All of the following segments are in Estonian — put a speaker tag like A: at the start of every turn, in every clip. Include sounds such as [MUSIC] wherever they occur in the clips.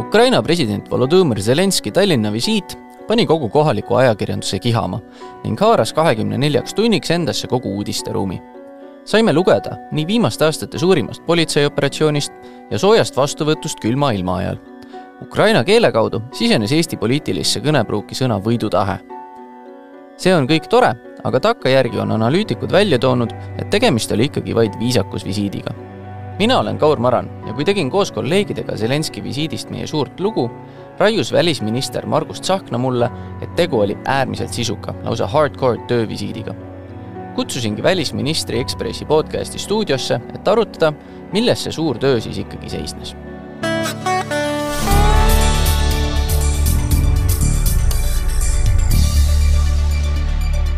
A: Ukraina president Volodõmõr Zelenskõi Tallinna visiit pani kogu kohaliku ajakirjanduse kihama ning haaras kahekümne neljaks tunniks endasse kogu uudisteruumi. saime lugeda nii viimaste aastate suurimast politseioperatsioonist ja soojast vastuvõtust külma ilma ajal. Ukraina keele kaudu sisenes Eesti poliitilisse kõnepruuki sõna võidutahe. see on kõik tore, aga takkajärgi on analüütikud välja toonud, et tegemist oli ikkagi vaid viisakusvisiidiga mina olen Kaur Maran ja kui tegin koos kolleegidega Zelenski visiidist meie suurt lugu, raius välisminister Margus Tsahkna mulle, et tegu oli äärmiselt sisuka, lausa hardcore töövisiidiga. kutsusingi välisministri Ekspressi podcasti stuudiosse, et arutada, milles see suur töö siis ikkagi seisnes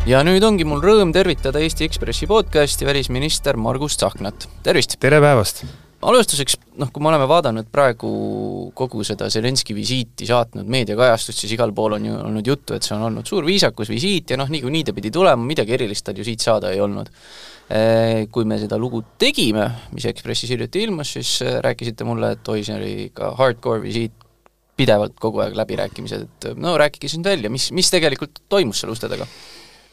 A: ja nüüd ongi mul rõõm tervitada Eesti Ekspressi podcasti välisminister Margus Tsahknat, tervist!
B: tere päevast!
A: alustuseks, noh, kui me oleme vaadanud praegu kogu seda Zelenski visiiti saatnud meediakajastust, siis igal pool on ju olnud juttu, et see on olnud suur viisakusvisiit ja noh, niikuinii ta pidi tulema, midagi erilist tal ju siit saada ei olnud. Kui me seda lugu tegime, mis Ekspressis hiljuti ilmus, siis rääkisite mulle, et oi, see oli ikka hardcore visiit, pidevalt kogu aeg läbirääkimised, et no rääkige siis nüüd välja, mis, mis tegelikult toimus seal uste taga?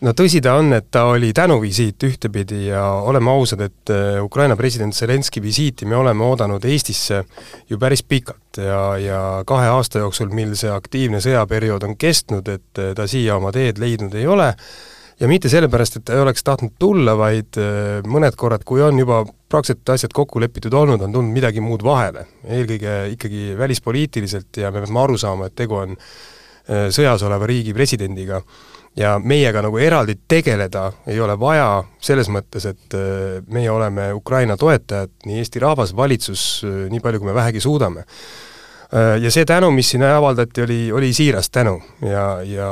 B: No tõsi ta on, et ta oli tänuvisiit ühtepidi ja oleme ausad, et äh, Ukraina president Zelenskõi visiiti me oleme oodanud Eestisse ju päris pikalt ja, ja kahe aasta jooksul, mil see aktiivne sõjaperiood on kestnud, et äh, ta siia oma teed leidnud ei ole, ja mitte sellepärast, et ta ei oleks tahtnud tulla, vaid äh, mõned korrad, kui on juba praktiliselt asjad kokku lepitud olnud, on tulnud midagi muud vahele. eelkõige ikkagi välispoliitiliselt ja me peame aru saama, et tegu on sõjas oleva riigi presidendiga ja meiega nagu eraldi tegeleda ei ole vaja, selles mõttes, et äh, meie oleme Ukraina toetajad, nii Eesti rahvas, valitsus, äh, nii palju, kui me vähegi suudame. Äh, ja see tänu, mis siin avaldati, oli, oli siiras tänu ja, ja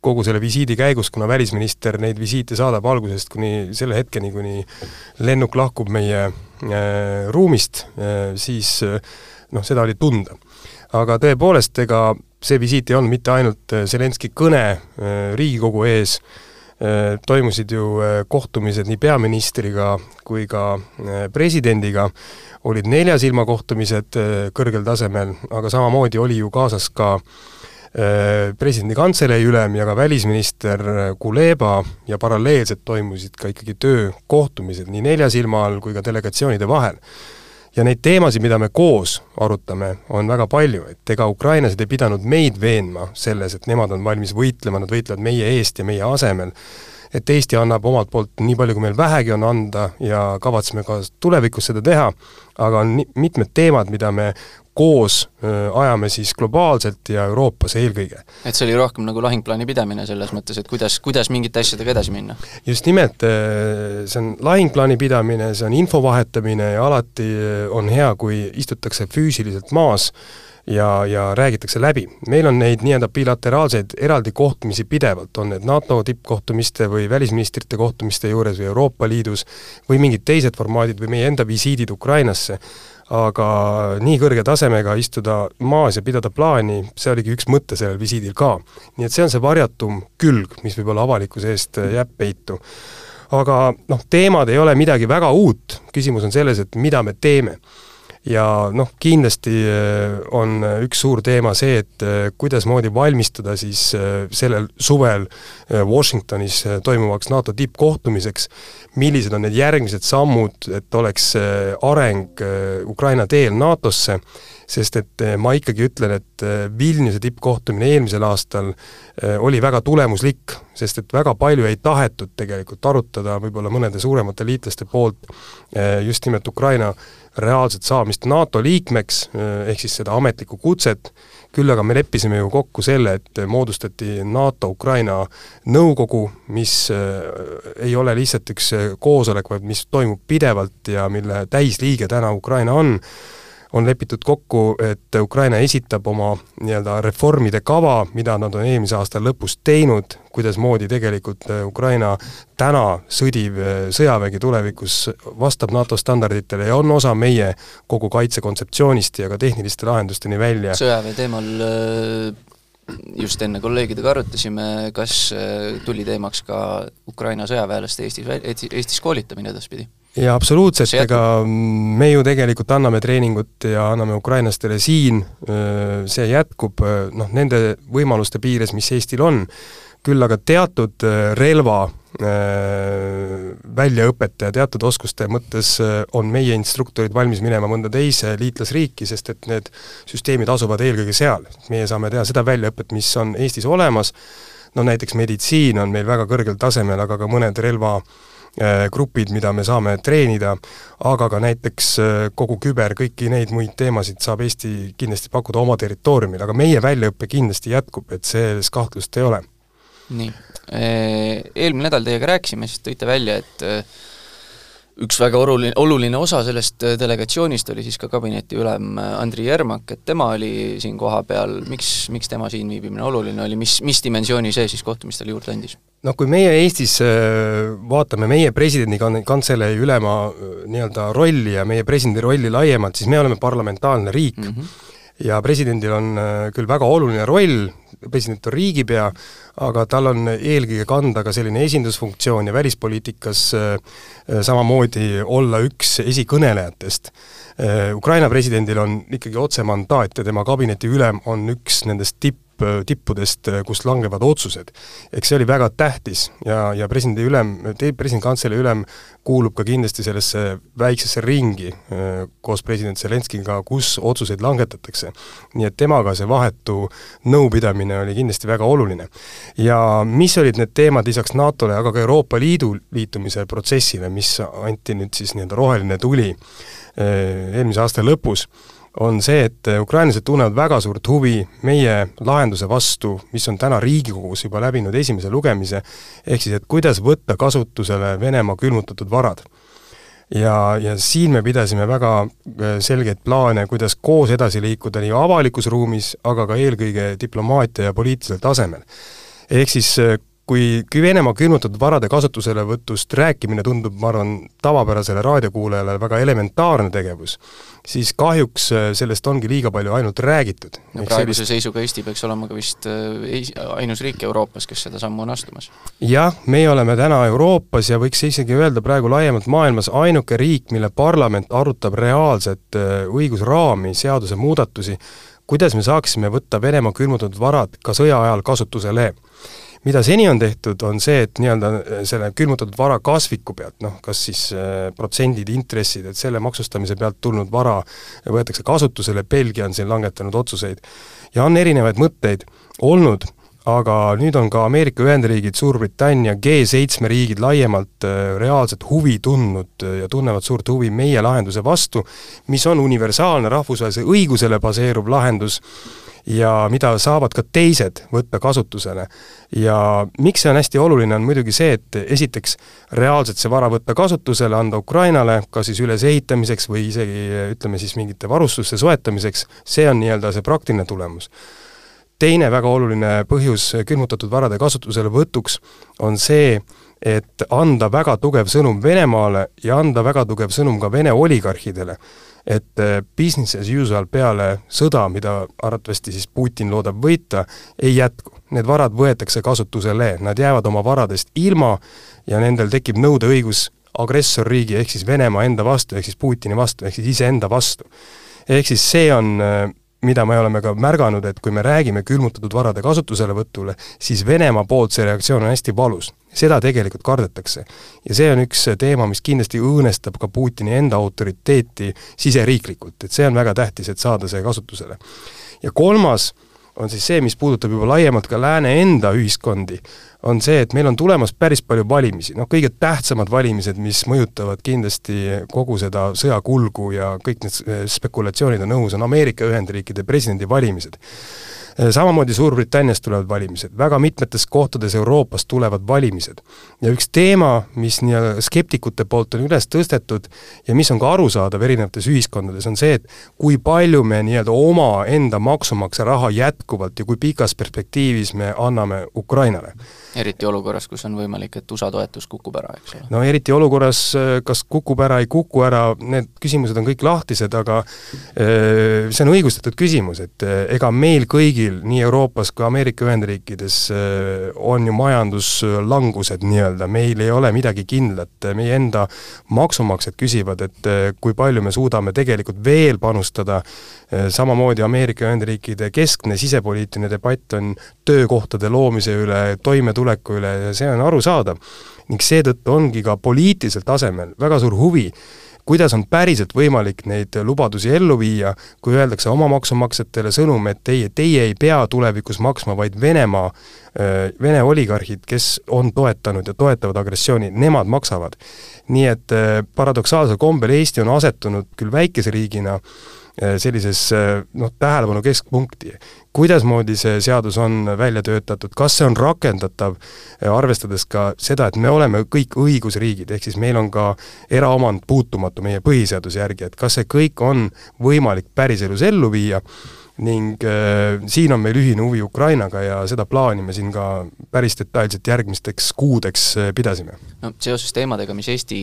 B: kogu selle visiidi käigus, kuna välisminister neid visiite saadab algusest kuni selle hetkeni, kuni lennuk lahkub meie äh, ruumist äh,, siis noh, seda oli tunda. aga tõepoolest, ega see visiit ei olnud mitte ainult äh, Zelenski kõne äh, Riigikogu ees, äh, toimusid ju kohtumised nii peaministriga kui ka presidendiga, olid nelja silma kohtumised kõrgel tasemel, aga samamoodi oli ju kaasas ka presidendi kantselei ülem ja ka välisminister Kuleba ja paralleelselt toimusid ka ikkagi töökohtumised nii nelja silma all kui ka delegatsioonide vahel ja neid teemasid, mida me koos arutame, on väga palju, et ega ukrainlased ei pidanud meid veenma selles, et nemad on valmis võitlema, nad võitlevad meie eest ja meie asemel. Et Eesti annab omalt poolt nii palju, kui meil vähegi on anda ja kavatseme ka tulevikus seda teha, aga on mitmed teemad, mida me koos ajame siis globaalselt ja Euroopas eelkõige.
A: et see oli rohkem nagu lahingplaani pidamine selles mõttes, et kuidas, kuidas mingite asjadega edasi minna?
B: just nimelt, see on lahingplaani pidamine, see on info vahetamine ja alati on hea, kui istutakse füüsiliselt maas ja, ja räägitakse läbi. meil on neid nii-öelda bilateraalseid eraldi kohtumisi pidevalt, on need NATO tippkohtumiste või välisministrite kohtumiste juures või Euroopa Liidus või mingid teised formaadid või meie enda visiidid Ukrainasse aga nii kõrge tasemega istuda maas ja pidada plaani, see oligi üks mõte sellel visiidil ka. nii et see on see varjatum külg, mis võib-olla avalikkuse eest jääb peitu. aga noh, teemad ei ole midagi väga uut, küsimus on selles, et mida me teeme ja noh, kindlasti äh, on üks suur teema see, et äh, kuidasmoodi valmistuda siis äh, sellel suvel Washingtonis toimuvaks NATO tippkohtumiseks, millised on need järgmised sammud, et oleks areng Ukraina teel NATO-sse, sest et ma ikkagi ütlen, et Vilniuse tippkohtumine eelmisel aastal oli väga tulemuslik, sest et väga palju ei tahetud tegelikult arutada võib-olla mõnede suuremate liitlaste poolt just nimelt Ukraina reaalset saamist NATO liikmeks, ehk siis seda ametlikku kutset, küll aga me leppisime ju kokku selle, et moodustati NATO-Ukraina nõukogu, mis ei ole lihtsalt üks koosolek, vaid mis toimub pidevalt ja mille täisliige täna Ukraina on, on lepitud kokku, et Ukraina esitab oma nii-öelda reformide kava, mida nad on eelmise aasta lõpus teinud, kuidasmoodi tegelikult äh, Ukraina täna sõdiv äh, sõjavägi tulevikus vastab NATO standarditele ja on osa meie kogu kaitsekontseptsioonist ja ka tehniliste lahendusteni välja.
A: sõjaväe teemal äh, just enne kolleegidega arutasime, kas tuli teemaks ka Ukraina sõjaväelaste Eestis, Eestis koolitamine edaspidi?
B: Jaa, absoluutselt, ega me ju tegelikult anname treeningut ja anname ukrainlastele siin, see jätkub noh, nende võimaluste piires, mis Eestil on, küll aga teatud relva väljaõpet ja teatud oskuste mõttes on meie instruktorid valmis minema mõnda teise liitlasriiki, sest et need süsteemid asuvad eelkõige seal. meie saame teha seda väljaõpet, mis on Eestis olemas, no näiteks meditsiin on meil väga kõrgel tasemel, aga ka mõned relvagrupid, mida me saame treenida, aga ka näiteks kogu küber, kõiki neid muid teemasid saab Eesti kindlasti pakkuda oma territooriumil, aga meie väljaõpe kindlasti jätkub, et selles kahtlust ei ole.
A: nii, eelmine nädal teiega rääkisime, siis tõite välja, et üks väga oluline, oluline osa sellest äh, delegatsioonist oli siis ka kabinetiülem äh, Andri Jermak, et tema oli siin kohapeal, miks, miks tema siin viibimine oluline oli, mis, mis dimensiooni see siis kohtumistele juurde andis?
B: noh, kui meie Eestis äh, vaatame meie presidendi kantselei ülema nii-öelda rolli ja meie presidendi rolli laiemalt, siis me oleme parlamentaarne riik mm. -hmm ja presidendil on küll väga oluline roll, president on riigipea, aga tal on eelkõige kanda ka selline esindusfunktsioon ja välispoliitikas äh, äh, samamoodi olla üks esikõnelejatest. Äh, Ukraina presidendil on ikkagi otsemandaat ja tema kabineti ülem on üks nendest tipp, tipp, tippudest, kust langevad otsused. eks see oli väga tähtis ja, ja presidendi ülem, presidendi kantselei ülem kuulub ka kindlasti sellesse väiksesse ringi koos president Zelenskiga, kus otsuseid langetatakse. nii et temaga see vahetu nõupidamine oli kindlasti väga oluline. ja mis olid need teemad lisaks NATO-le, aga ka Euroopa Liidu liitumise protsessile, mis anti nüüd siis nii-öelda roheline tuli eelmise aasta lõpus on see, et ukrainlased tunnevad väga suurt huvi meie lahenduse vastu, mis on täna Riigikogus juba läbinud esimese lugemise, ehk siis et kuidas võtta kasutusele Venemaa külmutatud varad. ja, ja siin me pidasime väga äh, selgeid plaane, kuidas koos edasi liikuda nii avalikus ruumis, aga ka eelkõige diplomaatia ja poliitilisel tasemel. ehk siis äh, kui, Venemaa külmutatud varade kasutuselevõtust rääkimine tundub, ma arvan, tavapärasele raadiokuulajale väga elementaarne tegevus, siis kahjuks äh, sellest ongi liiga palju ainult räägitud.
A: no praeguse sellist... seisuga Eesti peaks olema ka vist äh, ainus riik Euroopas, kes seda sammu on astumas.
B: jah, meie oleme täna Euroopas ja võiks isegi öelda praegu laiemalt maailmas ainuke riik, mille parlament arutab reaalset äh, õigusraami, seadusemuudatusi, kuidas me saaksime võtta Venemaa külmutatud varad ka sõja ajal kasutusele mida seni on tehtud, on see, et nii-öelda äh, selle külmutatud vara kasviku pealt, noh, kas siis äh, protsendid, intressid, et selle maksustamise pealt tulnud vara võetakse kasutusele, Belgia on siin langetanud otsuseid ja on erinevaid mõtteid olnud, aga nüüd on ka Ameerika Ühendriigid, Suurbritannia, G7 riigid laiemalt äh, reaalset huvi tundnud ja tunnevad suurt huvi meie lahenduse vastu, mis on universaalne rahvusvahelise õigusele baseeruv lahendus ja mida saavad ka teised võtta kasutusele. ja miks see on hästi oluline, on muidugi see, et esiteks reaalselt see vara võtta kasutusele, anda Ukrainale kas siis ülesehitamiseks või isegi ütleme siis mingite varustuste soetamiseks, see on nii-öelda see praktiline tulemus teine väga oluline põhjus külmutatud varade kasutuselevõtuks on see, et anda väga tugev sõnum Venemaale ja anda väga tugev sõnum ka Vene oligarhidele et äh, business as usual peale sõda, mida arvatavasti siis Putin loodab võita, ei jätku. Need varad võetakse kasutusele, nad jäävad oma varadest ilma ja nendel tekib nõudeõigus agressorriigi ehk siis Venemaa enda vastu, ehk siis Putini vastu, ehk siis iseenda vastu. ehk siis see on äh, mida me oleme ka märganud, et kui me räägime külmutatud varade kasutuselevõtule, siis Venemaa poolt see reaktsioon on hästi valus. seda tegelikult kardetakse. ja see on üks teema, mis kindlasti õõnestab ka Putini enda autoriteeti siseriiklikult, et see on väga tähtis, et saada see kasutusele. ja kolmas on siis see, mis puudutab juba laiemalt ka lääne enda ühiskondi, on see, et meil on tulemas päris palju valimisi, noh kõige tähtsamad valimised, mis mõjutavad kindlasti kogu seda sõja kulgu ja kõik need spekulatsioonid on õhus, on Ameerika Ühendriikide presidendivalimised samamoodi Suurbritannias tulevad valimised, väga mitmetes kohtades Euroopas tulevad valimised. ja üks teema, mis nii-öelda skeptikute poolt on üles tõstetud ja mis on ka arusaadav erinevates ühiskondades, on see, et kui palju me nii-öelda omaenda maksumaksja raha jätkuvalt ja kui pikas perspektiivis me anname Ukrainale
A: eriti olukorras, kus on võimalik, et USA toetus kukub ära, eks ole?
B: no eriti olukorras, kas kukub ära, ei kuku ära, need küsimused on kõik lahtised, aga see on õigustatud küsimus, et ega meil kõigil, nii Euroopas kui Ameerika Ühendriikides, on ju majanduslangused nii-öelda, meil ei ole midagi kindlat, meie enda maksumaksjad küsivad, et kui palju me suudame tegelikult veel panustada, samamoodi Ameerika Ühendriikide keskne sisepoliitiline debatt on töökohtade loomise üle, toimetuleku üle ja see on arusaadav. ning seetõttu ongi ka poliitilisel tasemel väga suur huvi, kuidas on päriselt võimalik neid lubadusi ellu viia, kui öeldakse oma maksumaksjatele sõnum, et teie, teie ei pea tulevikus maksma, vaid Venemaa, Vene oligarhid, kes on toetanud ja toetavad agressiooni, nemad maksavad. nii et paradoksaalsel kombel Eesti on asetunud küll väikese riigina sellises noh, tähelepanu keskpunkti. Kuidasmoodi see seadus on välja töötatud, kas see on rakendatav, äh, arvestades ka seda, et me oleme kõik õigusriigid, ehk siis meil on ka eraomand puutumatu meie põhiseaduse järgi, et kas see kõik on võimalik päriselus ellu viia, ning äh, siin on meil ühine huvi Ukrainaga ja seda plaani me siin ka päris detailselt järgmisteks kuudeks pidasime.
A: no seoses teemadega, mis Eesti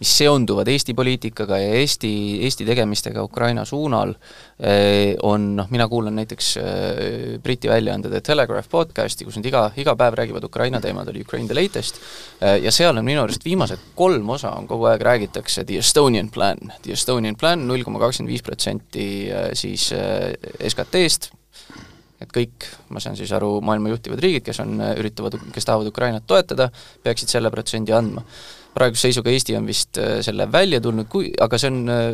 A: mis seonduvad Eesti poliitikaga ja Eesti, Eesti tegemistega Ukraina suunal, eh, on noh, mina kuulan näiteks eh, Briti väljaande The Telegraph podcasti, kus nad iga, iga päev räägivad Ukraina teemadel, Ukraine the latest, eh, ja seal on minu arust viimased kolm osa on kogu aeg räägitakse The Estonian plan, The Estonian plan, null koma kakskümmend viis protsenti siis SKT-st, et kõik, ma saan siis aru, maailma juhtivad riigid, kes on, üritavad, kes tahavad Ukrainat toetada, peaksid selle protsendi andma praeguse seisuga Eesti on vist äh, selle välja tulnud, kui, aga see on äh,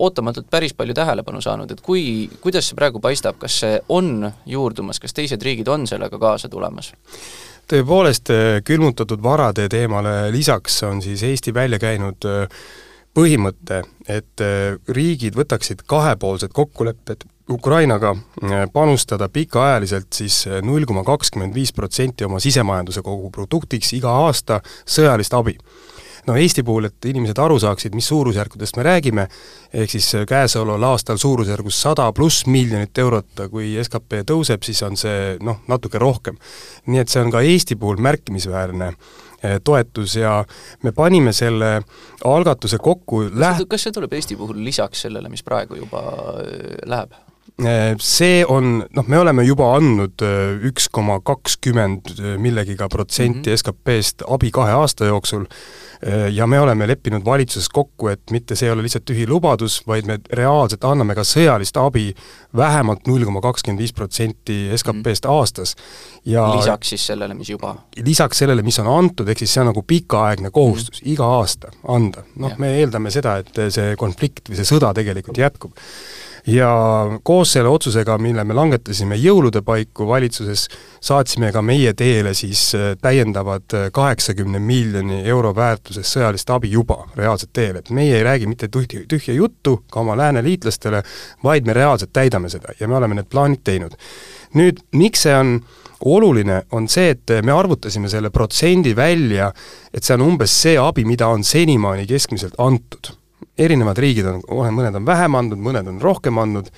A: ootamatult päris palju tähelepanu saanud, et kui, kuidas see praegu paistab, kas see on juurdumas, kas teised riigid on sellega kaasa tulemas?
B: tõepoolest, äh, külmutatud varade teemale lisaks on siis Eesti välja käinud põhimõte, et riigid võtaksid kahepoolsed kokkulepped Ukrainaga panustada pikaajaliselt siis null koma kakskümmend viis protsenti oma sisemajanduse koguproduktiks iga aasta sõjalist abi no Eesti puhul, et inimesed aru saaksid, mis suurusjärkudest me räägime, ehk siis käesoleval aastal suurusjärgus sada pluss miljonit eurot, kui skp tõuseb, siis on see noh, natuke rohkem. nii et see on ka Eesti puhul märkimisväärne toetus ja me panime selle algatuse kokku
A: läht-... kas see tuleb Eesti puhul lisaks sellele, mis praegu juba läheb?
B: Eh, see on, noh, me oleme juba andnud üks koma kakskümmend millegiga protsenti mm -hmm. SKP-st abi kahe aasta jooksul, Äh, ja me oleme leppinud valitsuses kokku, et mitte see ei ole lihtsalt tühi lubadus, vaid me reaalselt anname ka sõjalist abi vähemalt null koma kakskümmend viis protsenti SKP-st mm. aastas.
A: ja lisaks siis sellele, mis juba?
B: lisaks sellele, mis on antud, ehk siis see on nagu pikaaegne kohustus mm. iga aasta anda. noh, me eeldame seda, et see konflikt või see sõda tegelikult jätkub ja koos selle otsusega, mille me langetasime jõulude paiku valitsuses, saatsime ka meie teele siis äh, täiendavad äh, kaheksakümne miljoni euro väärtuses sõjalist abi juba reaalselt teele, et meie ei räägi mitte tühja, tühja juttu ka oma lääneliitlastele, vaid me reaalselt täidame seda ja me oleme need plaanid teinud. nüüd, miks see on oluline, on see, et me arvutasime selle protsendi välja, et see on umbes see abi, mida on senimaani keskmiselt antud erinevad riigid on, mõned on vähem andnud, mõned on rohkem andnud,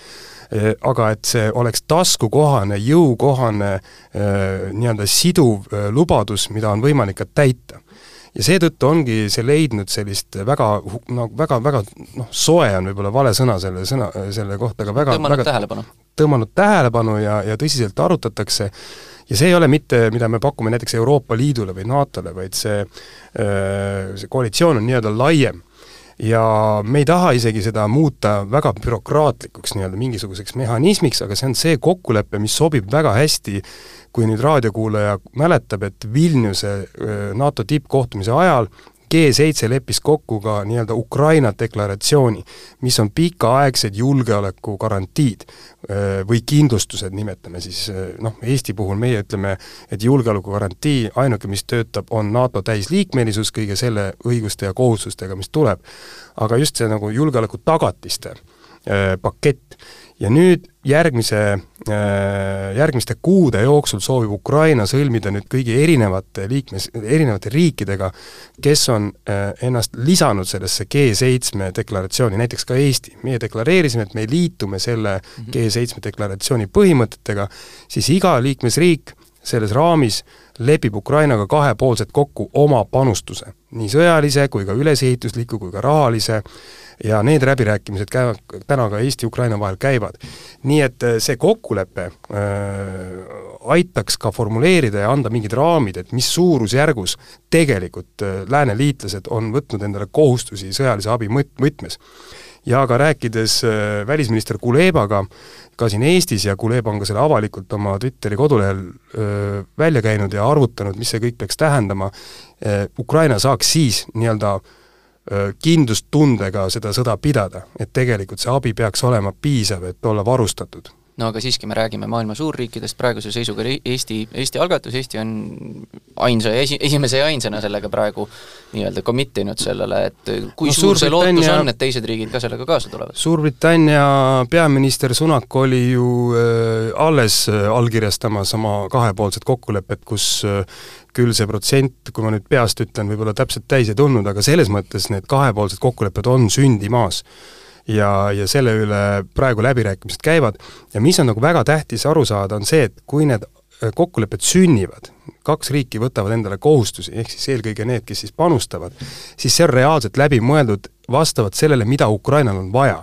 B: eh, aga et see oleks taskukohane, jõukohane, eh, nii-öelda siduv eh, lubadus, mida on võimalik ka täita. ja seetõttu ongi see leidnud sellist väga, no väga, väga noh, soe on võib-olla vale sõna selle sõna, selle kohta, aga väga
A: tõmmanud väga, tähelepanu.
B: tõmmanud tähelepanu ja, ja tõsiselt arutatakse ja see ei ole mitte, mida me pakume näiteks Euroopa Liidule või NATO-le, vaid see, see koalitsioon on nii-öelda laiem ja me ei taha isegi seda muuta väga bürokraatlikuks nii-öelda mingisuguseks mehhanismiks, aga see on see kokkulepe, mis sobib väga hästi, kui nüüd raadiokuulaja mäletab, et Vilniuse NATO tippkohtumise ajal G7 leppis kokku ka nii-öelda Ukraina deklaratsiooni, mis on pikaaegsed julgeolekugarantiid või kindlustused, nimetame siis noh, Eesti puhul meie ütleme, et julgeolekugarantii ainuke, mis töötab, on NATO täisliikmelisus kõige selle õiguste ja kohustustega, mis tuleb. aga just see nagu julgeolekutagatiste pakett ja nüüd järgmise, äh, järgmiste kuude jooksul soovib Ukraina sõlmida nüüd kõigi erinevate liikmes, erinevate riikidega, kes on äh, ennast lisanud sellesse G7 deklaratsiooni, näiteks ka Eesti. meie deklareerisime, et me liitume selle mhm. G7 deklaratsiooni põhimõtetega, siis iga liikmesriik selles raamis lepib Ukrainaga kahepoolselt kokku oma panustuse, nii sõjalise kui ka ülesehitusliku kui ka rahalise, ja need läbirääkimised käivad, täna ka Eesti-Ukraina vahel käivad. nii et äh, see kokkulepe äh, aitaks ka formuleerida ja anda mingid raamid, et mis suurusjärgus tegelikult äh, lääneliitlased on võtnud endale kohustusi sõjalise abi mõt-, võtmes. ja ka rääkides äh, välisminister Kulebaga, ka siin Eestis ja Kuleba on ka selle avalikult oma Twitteri kodulehel öö, välja käinud ja arvutanud, mis see kõik peaks tähendama, Ukraina saaks siis nii-öelda kindlustundega seda sõda pidada, et tegelikult see abi peaks olema piisav, et olla varustatud
A: no aga siiski me räägime maailma suurriikidest, praeguse seisuga Eesti, Eesti algatus, Eesti on ainsa ja esi, esimese ja ainsana sellega praegu nii-öelda commit inud sellele, et kui no, suur see lootus on, et teised riigid ka sellega kaasa tulevad?
B: Suurbritannia peaminister Sunak oli ju äh, alles äh, allkirjastamas oma kahepoolset kokkulepet, kus äh, küll see protsent, kui ma nüüd peast ütlen, võib-olla täpselt täis ei tulnud, aga selles mõttes need kahepoolsed kokkulepped on sündimas. Ja, ja selle üle praegu läbirääkimised käivad. Ja mis on nagu väga tähtis aru saada, on see, et kui need äh, kokkulepped sünnivad, kaks riiki võtavad endale kohustusi, ehk siis eelkõige need, kes siis panustavad, siis see on reaalselt läbi mõeldud vastavalt sellele, mida Ukrainal on vaja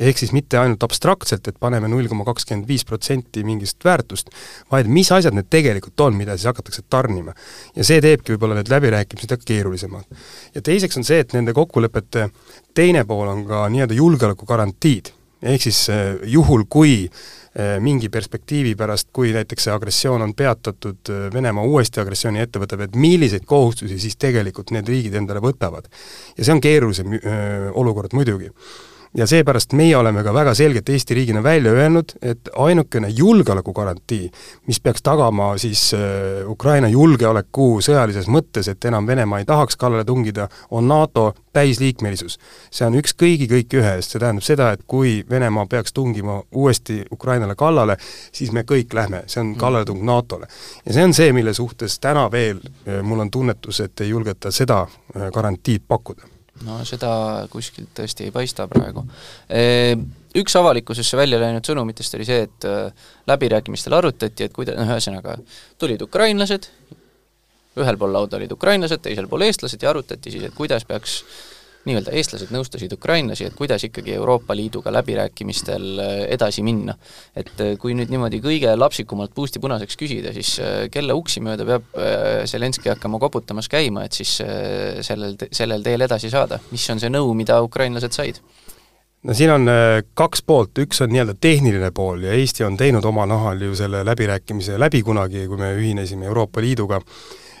B: ehk siis mitte ainult abstraktselt, et paneme null koma kakskümmend viis protsenti mingist väärtust, vaid mis asjad need tegelikult on, mida siis hakatakse tarnima. ja see teebki võib-olla need läbirääkimised keerulisemad. ja teiseks on see, et nende kokkulepete teine pool on ka nii-öelda julgeolekugarantiid, ehk siis eh, juhul, kui eh, mingi perspektiivi pärast, kui näiteks see agressioon on peatatud, eh, Venemaa uuesti agressiooni ette võtab, et milliseid kohustusi siis tegelikult need riigid endale võtavad. ja see on keerulisem olukord muidugi ja seepärast meie oleme ka väga selgelt Eesti riigina välja öelnud, et ainukene julgeolekugarantii, mis peaks tagama siis äh, Ukraina julgeoleku sõjalises mõttes, et enam Venemaa ei tahaks kallale tungida, on NATO täisliikmelisus. see on üks kõigi kõik ühe eest, see tähendab seda, et kui Venemaa peaks tungima uuesti Ukrainale kallale, siis me kõik lähme, see on kallaletung NATO-le. ja see on see, mille suhtes täna veel äh, mul on tunnetus, et ei julgeta seda äh, garantiid pakkuda
A: no seda kuskilt tõesti ei paista praegu. Üks avalikkusesse välja läinud sõnumitest oli see, et äh, läbirääkimistel arutati, et kuida-, noh ühesõnaga, tulid ukrainlased, ühel pool lauda olid ukrainlased, teisel pool eestlased ja arutati siis, et kuidas peaks nii-öelda eestlased nõustasid ukrainlasi, et kuidas ikkagi Euroopa Liiduga läbirääkimistel äh, edasi minna. et äh, kui nüüd niimoodi kõige lapsikumalt puusti punaseks küsida, siis äh, kelle uksi mööda peab Zelenskõi hakkama koputamas käima, et siis sellel, sellel teel edasi saada, mis on see nõu, mida ukrainlased said?
B: no siin on kaks poolt, üks on nii-öelda tehniline pool ja Eesti on teinud oma nahal ju selle läbirääkimise läbi kunagi, kui me ühinesime Euroopa Liiduga,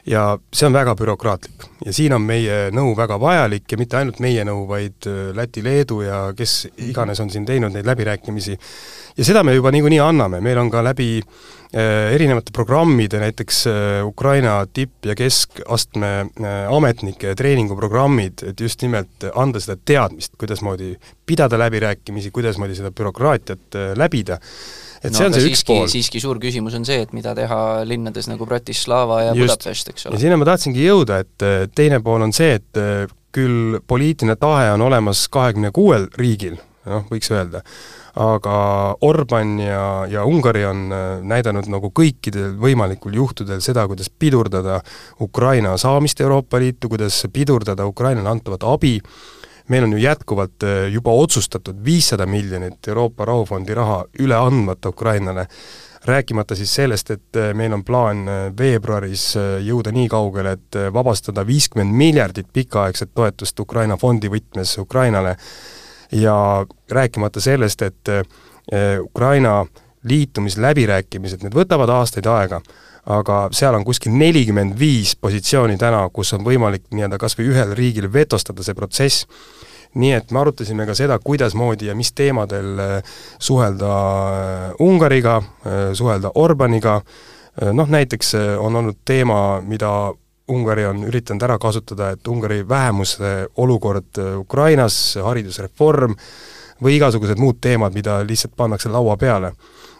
B: ja see on väga bürokraatlik. ja siin on meie nõu väga vajalik ja mitte ainult meie nõu, vaid äh, Läti, Leedu ja kes iganes on siin teinud neid läbirääkimisi, ja seda me juba niikuinii anname, meil on ka läbi äh, erinevate programmide, näiteks äh, Ukraina tipp- ja keskastme äh, ametnike treeninguprogrammid, et just nimelt anda seda teadmist, kuidasmoodi pidada läbirääkimisi, kuidasmoodi seda bürokraatiat äh, läbida et no, see on see siiski, üks pool.
A: siiski suur küsimus on see, et mida teha linnades nagu Bratislava ja Just. Budapest, eks ole.
B: ja sinna ma tahtsingi jõuda, et teine pool on see, et eh, küll poliitiline tahe on olemas kahekümne kuuel riigil, noh, võiks öelda, aga Orban ja, ja Ungari on eh, näidanud nagu kõikidel võimalikul juhtudel seda, kuidas pidurdada Ukraina saamist Euroopa Liitu, kuidas pidurdada Ukrainale antavat abi, meil on ju jätkuvalt äh, juba otsustatud viissada miljonit Euroopa Rahufondi raha üle andmata Ukrainale, rääkimata siis sellest, et äh, meil on plaan äh, veebruaris jõuda nii kaugele, et vabastada viiskümmend miljardit pikaaegset toetust Ukraina fondi võtmes Ukrainale. Ja rääkimata sellest, et Ukraina liitumisläbirääkimised, need võtavad aastaid aega, aga seal on kuskil nelikümmend viis positsiooni täna, kus on võimalik nii-öelda kas või ühel riigil vetostada see protsess, nii et me arutasime ka seda, kuidasmoodi ja mis teemadel äh, suhelda äh, Ungariga, äh, suhelda Orbaniga, noh näiteks on olnud teema, mida Ungari on üritanud ära kasutada, et Ungari vähemuse olukord Ukrainas, haridusreform või igasugused muud teemad, mida lihtsalt pannakse laua peale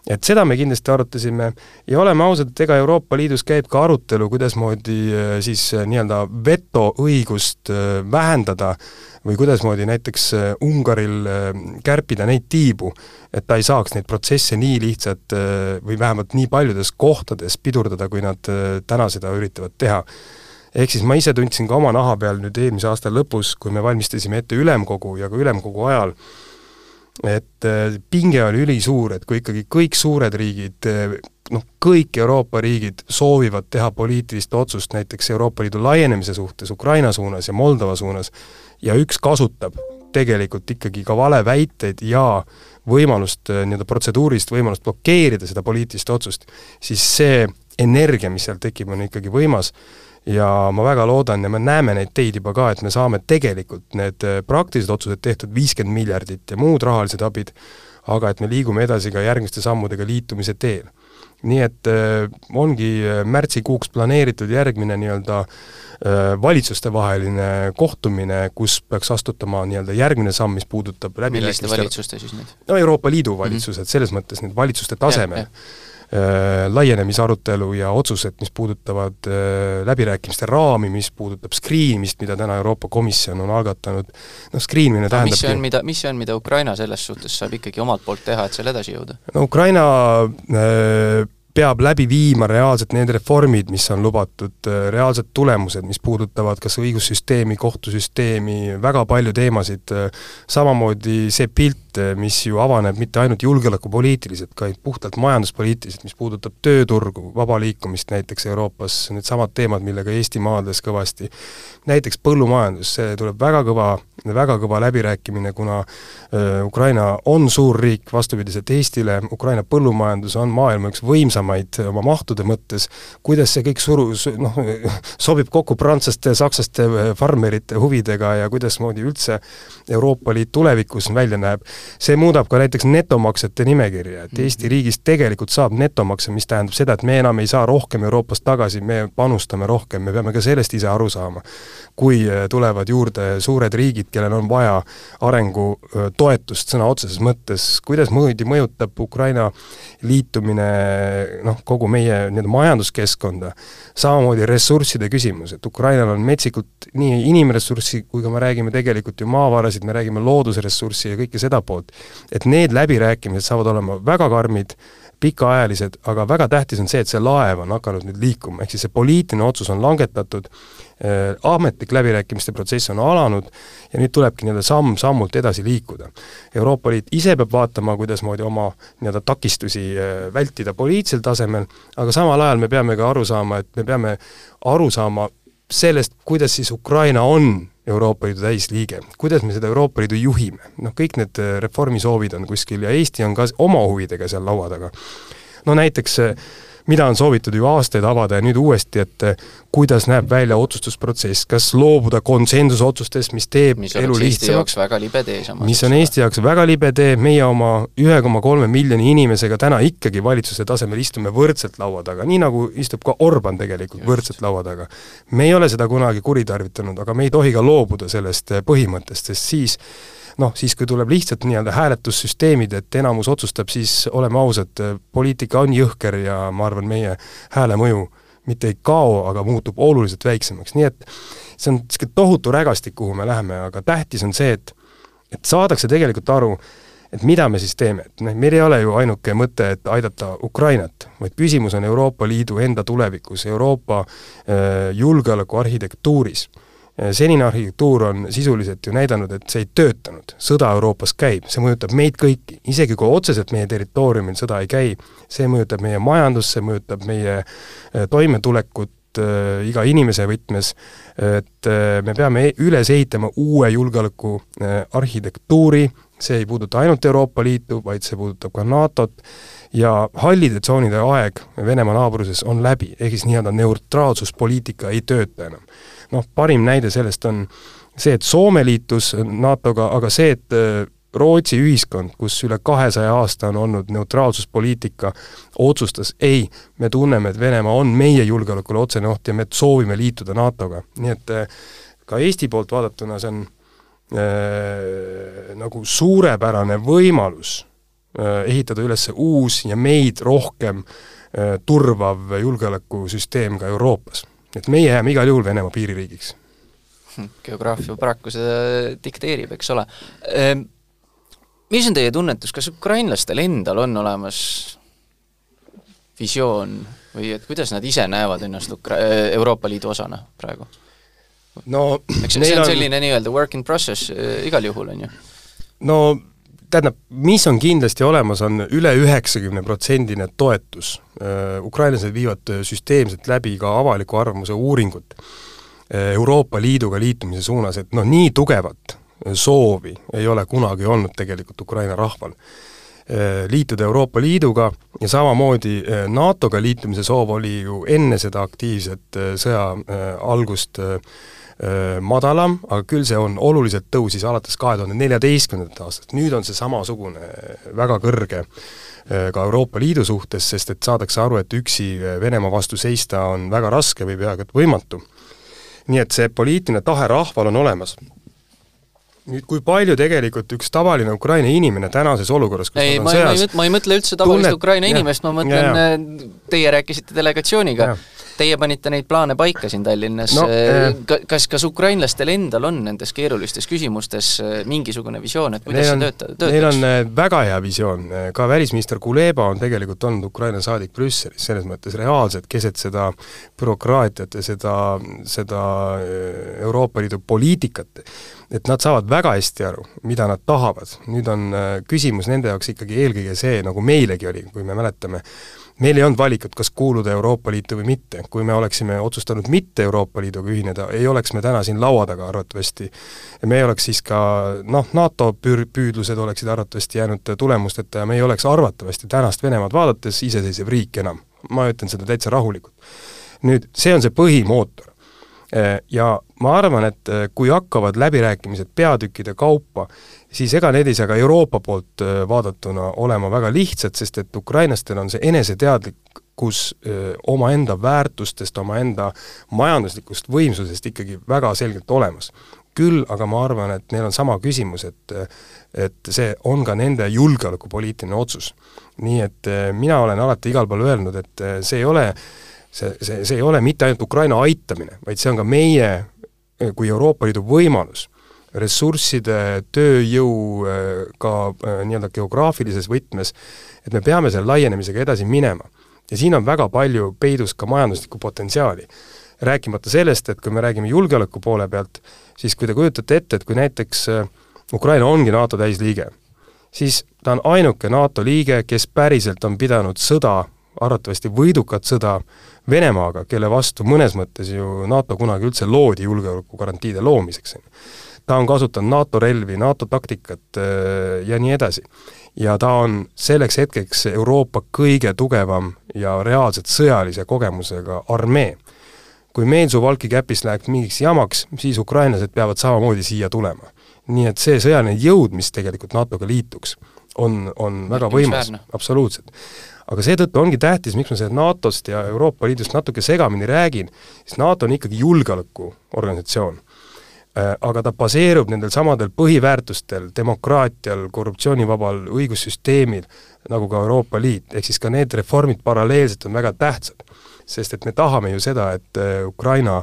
B: et seda me kindlasti arutasime. Ja oleme ausad, et ega Euroopa Liidus käib ka arutelu, kuidasmoodi äh, siis äh, nii-öelda vetoõigust äh, vähendada või kuidasmoodi näiteks Ungaril kärpida neid tiibu, et ta ei saaks neid protsesse nii lihtsalt või vähemalt nii paljudes kohtades pidurdada, kui nad täna seda üritavad teha. Ehk siis ma ise tundsin ka oma naha peal nüüd eelmise aasta lõpus, kui me valmistasime ette ülemkogu ja ka ülemkogu ajal, et äh, pinge oli ülisuur, et kui ikkagi kõik suured riigid, äh, noh, kõik Euroopa riigid soovivad teha poliitilist otsust näiteks Euroopa Liidu laienemise suhtes Ukraina suunas ja Moldova suunas, ja üks kasutab tegelikult ikkagi ka valeväiteid ja võimalust, äh, nii-öelda protseduurilist võimalust blokeerida seda poliitilist otsust, siis see energia, mis seal tekib, on ikkagi võimas ja ma väga loodan ja me näeme neid teid juba ka, et me saame tegelikult need äh, praktilised otsused tehtud, viiskümmend miljardit ja muud rahalised abid, aga et me liigume edasi ka järgmiste sammudega liitumise teel. nii et äh, ongi äh, märtsikuuks planeeritud järgmine nii-öelda äh, valitsustevaheline kohtumine, kus peaks astutama nii-öelda järgmine samm, mis puudutab
A: milliste valitsuste siis need?
B: no Euroopa Liidu valitsused mm, -hmm. selles mõttes need valitsuste tasemel Äh, laienemisarutelu ja otsused, mis puudutavad äh, läbirääkimiste raami, mis puudutab screenimist, mida täna Euroopa Komisjon on algatanud, noh, screen imine tähendab
A: mis see on, mida, mis see on, mida Ukraina selles suhtes saab ikkagi omalt poolt teha, et seal edasi jõuda?
B: no Ukraina äh, peab läbi viima reaalselt need reformid, mis on lubatud, reaalsed tulemused, mis puudutavad kas õigussüsteemi, kohtusüsteemi, väga palju teemasid, samamoodi see pilt, mis ju avaneb mitte ainult julgeolekupoliitiliselt, vaid puhtalt majanduspoliitiliselt, mis puudutab tööturgu, vaba liikumist näiteks Euroopas, needsamad teemad, millega Eesti maadles kõvasti, näiteks põllumajandus, see tuleb väga kõva väga kõva läbirääkimine, kuna Ukraina on suur riik, vastupidiselt Eestile, Ukraina põllumajandus on maailma üks võimsamaid oma mahtude mõttes, kuidas see kõik suru-, noh, [LAUGHS] sobib kokku prantslaste, sakslaste farmerite huvidega ja kuidasmoodi üldse Euroopa Liit tulevikus välja näeb, see muudab ka näiteks netomaksjate nimekirja, et Eesti mhm. riigist tegelikult saab netomakse, mis tähendab seda, et me enam ei saa rohkem Euroopast tagasi, me panustame rohkem, me peame ka sellest ise aru saama. kui tulevad juurde suured riigid, kellel on vaja arengutoetust sõna otseses mõttes, kuidas mõõdi mõjutab Ukraina liitumine noh, kogu meie nii-öelda majanduskeskkonda, samamoodi ressursside küsimus, et Ukrainal on metsikult nii inimressurssi, kui ka me räägime tegelikult ju maavarasid, me räägime loodusressurssi ja kõike seda poolt, et need läbirääkimised saavad olema väga karmid, pikaajalised, aga väga tähtis on see, et see laev on hakanud nüüd liikuma, ehk siis see poliitiline otsus on langetatud äh,, ametlik läbirääkimiste protsess on alanud ja nüüd tulebki nii-öelda samm-sammult edasi liikuda. Euroopa Liit ise peab vaatama, kuidasmoodi oma nii-öelda takistusi äh, vältida poliitilisel tasemel, aga samal ajal me peame ka aru saama, et me peame aru saama sellest, kuidas siis Ukraina on Euroopa Liidu täisliige. kuidas me seda Euroopa Liidu juhime? noh, kõik need äh, reformisoovid on kuskil ja Eesti on ka oma huvidega seal laua taga. no näiteks äh, mida on soovitud ju aastaid avada ja nüüd uuesti, et eh, kuidas näeb välja otsustusprotsess, kas loobuda konsensusotsustest, mis teeb
A: mis
B: elu lihtsamaks, mis on Eesti jaoks väga libe tee, meie oma ühe koma kolme miljoni inimesega täna ikkagi valitsuse tasemel istume võrdselt laua taga, nii nagu istub ka Orban tegelikult Just. võrdselt laua taga. me ei ole seda kunagi kuritarvitanud, aga me ei tohi ka loobuda sellest eh, põhimõttest, sest siis noh, siis kui tuleb lihtsalt nii-öelda hääletussüsteemid, et enamus otsustab, siis oleme ausad, poliitika on jõhker ja ma arvan, meie hääle mõju mitte ei kao, aga muutub oluliselt väiksemaks, nii et see on niisugune tohutu rägastik, kuhu me läheme, aga tähtis on see, et et saadakse tegelikult aru, et mida me siis teeme, et noh, meil ei ole ju ainuke mõte, et aidata Ukrainat, vaid küsimus on Euroopa Liidu enda tulevikus, Euroopa äh, julgeolekuarhitektuuris senine arhitektuur on sisuliselt ju näidanud, et see ei töötanud, sõda Euroopas käib, see mõjutab meid kõiki, isegi kui otseselt meie territooriumil sõda ei käi, see mõjutab meie majandust, see mõjutab meie äh, toimetulekut äh, iga inimese võtmes, et äh, me peame e-, üles ehitama uue julgeoleku äh, arhitektuuri, see ei puuduta ainult Euroopa Liitu, vaid see puudutab ka NATO-t, ja hallide tsoonide aeg Venemaa naabruses on läbi, ehk siis nii-öelda neutraalsuspoliitika ei tööta enam noh, parim näide sellest on see, et Soome liitus NATO-ga, aga see, et äh, Rootsi ühiskond, kus üle kahesaja aasta on olnud neutraalsuspoliitika, otsustas ei, me tunneme, et Venemaa on meie julgeolekule otsene oht ja me soovime liituda NATO-ga. nii et äh, ka Eesti poolt vaadatuna see on äh, nagu suurepärane võimalus ehitada üles uus ja meid rohkem turvav julgeolekusüsteem ka Euroopas. Et meie jääme igal juhul Venemaa piiririigiks.
A: geograafia paraku seda dikteerib, eks ole. Ehm, mis on teie tunnetus, kas ukrainlastel endal on olemas visioon või et kuidas nad ise näevad ennast Ukra-, Euroopa Liidu osana praegu?
B: no
A: eks see on selline on... nii-öelda work in process äh, igal juhul, on ju?
B: no tähendab, mis on kindlasti olemas, on üle üheksakümne protsendine toetus. Äh, ukrainlased viivad süsteemselt läbi ka avaliku arvamuse uuringut äh, Euroopa Liiduga liitumise suunas, et noh, nii tugevat soovi ei ole kunagi olnud tegelikult Ukraina rahval liituda Euroopa Liiduga ja samamoodi NATO-ga liitumise soov oli ju enne seda aktiivset sõja algust madalam, aga küll see on, oluliselt tõusis alates kahe tuhande neljateistkümnendat aastast, nüüd on see samasugune väga kõrge ka Euroopa Liidu suhtes, sest et saadakse aru, et üksi Venemaa vastu seista on väga raske või peaaegu et võimatu. nii et see poliitiline tahe rahval on olemas. Nüüd kui palju tegelikult üks tavaline Ukraina inimene tänases olukorras,
A: kus ei, ma, sõjas, ma ei mõtle üldse tavalist tunnet, Ukraina inimest, ma mõtlen, teie rääkisite delegatsiooniga, teie panite neid plaane paika siin Tallinnas no,, äh, kas, kas ukrainlastel endal on nendes keerulistes küsimustes äh, mingisugune visioon, et kuidas
B: on,
A: see tööta-, töötaks?
B: Neil on äh, väga hea visioon, ka välisminister Kuleba on tegelikult olnud Ukraina saadik Brüsselis, selles mõttes reaalselt keset seda bürokraatiat ja seda, seda Euroopa Liidu poliitikat, et nad saavad väga hästi aru, mida nad tahavad. nüüd on küsimus nende jaoks ikkagi eelkõige see, nagu meilegi oli, kui me mäletame, meil ei olnud valikut, kas kuuluda Euroopa Liitu või mitte. kui me oleksime otsustanud mitte Euroopa Liiduga ühineda, ei oleks me täna siin laua taga arvatavasti. me ei oleks siis ka noh, NATO püür-, püüdlused oleksid arvatavasti jäänud tulemusteta ja me ei oleks arvatavasti tänast Venemaad vaadates iseseisev riik enam. ma ütlen seda täitsa rahulikult. nüüd, see on see põhimootor. Ja ma arvan, et kui hakkavad läbirääkimised peatükkide kaupa, siis ega need ei saa ka Euroopa poolt äh, vaadatuna olema väga lihtsad, sest et ukrainlastel on see eneseteadlikkus äh, omaenda väärtustest, omaenda majanduslikust võimsusest ikkagi väga selgelt olemas. küll aga ma arvan, et neil on sama küsimus, et et see on ka nende julgeolekupoliitiline otsus. nii et äh, mina olen alati igal pool öelnud, et see ei ole see, see, see ei ole mitte ainult Ukraina aitamine, vaid see on ka meie kui Euroopa Liidu võimalus ressursside, tööjõu ka nii-öelda geograafilises võtmes, et me peame selle laienemisega edasi minema. ja siin on väga palju peidus ka majanduslikku potentsiaali. rääkimata sellest, et kui me räägime julgeoleku poole pealt, siis kui te kujutate ette, et kui näiteks äh, Ukraina ongi NATO täisliige, siis ta on ainuke NATO liige, kes päriselt on pidanud sõda, arvatavasti võidukat sõda, Venemaaga, kelle vastu mõnes mõttes ju NATO kunagi üldse loodi julgeolekugarantiide loomiseks, ta on kasutanud NATO relvi, NATO taktikat äh, ja nii edasi. ja ta on selleks hetkeks Euroopa kõige tugevam ja reaalselt sõjalise kogemusega armee. kui meil Suwalki käpis läheks mingiks jamaks, siis ukrainlased peavad samamoodi siia tulema. nii et see sõjaline jõud, mis tegelikult NATO-ga liituks, on, on väga võimas, absoluutselt aga seetõttu ongi tähtis, miks ma sellest NATO-st ja Euroopa Liidust natuke segamini räägin, siis NATO on ikkagi julgeolekuorganisatsioon Äh, aga ta baseerub nendel samadel põhiväärtustel, demokraatial, korruptsioonivabal õigussüsteemil, nagu ka Euroopa Liit, ehk siis ka need reformid paralleelselt on väga tähtsad. sest et me tahame ju seda, et äh, Ukraina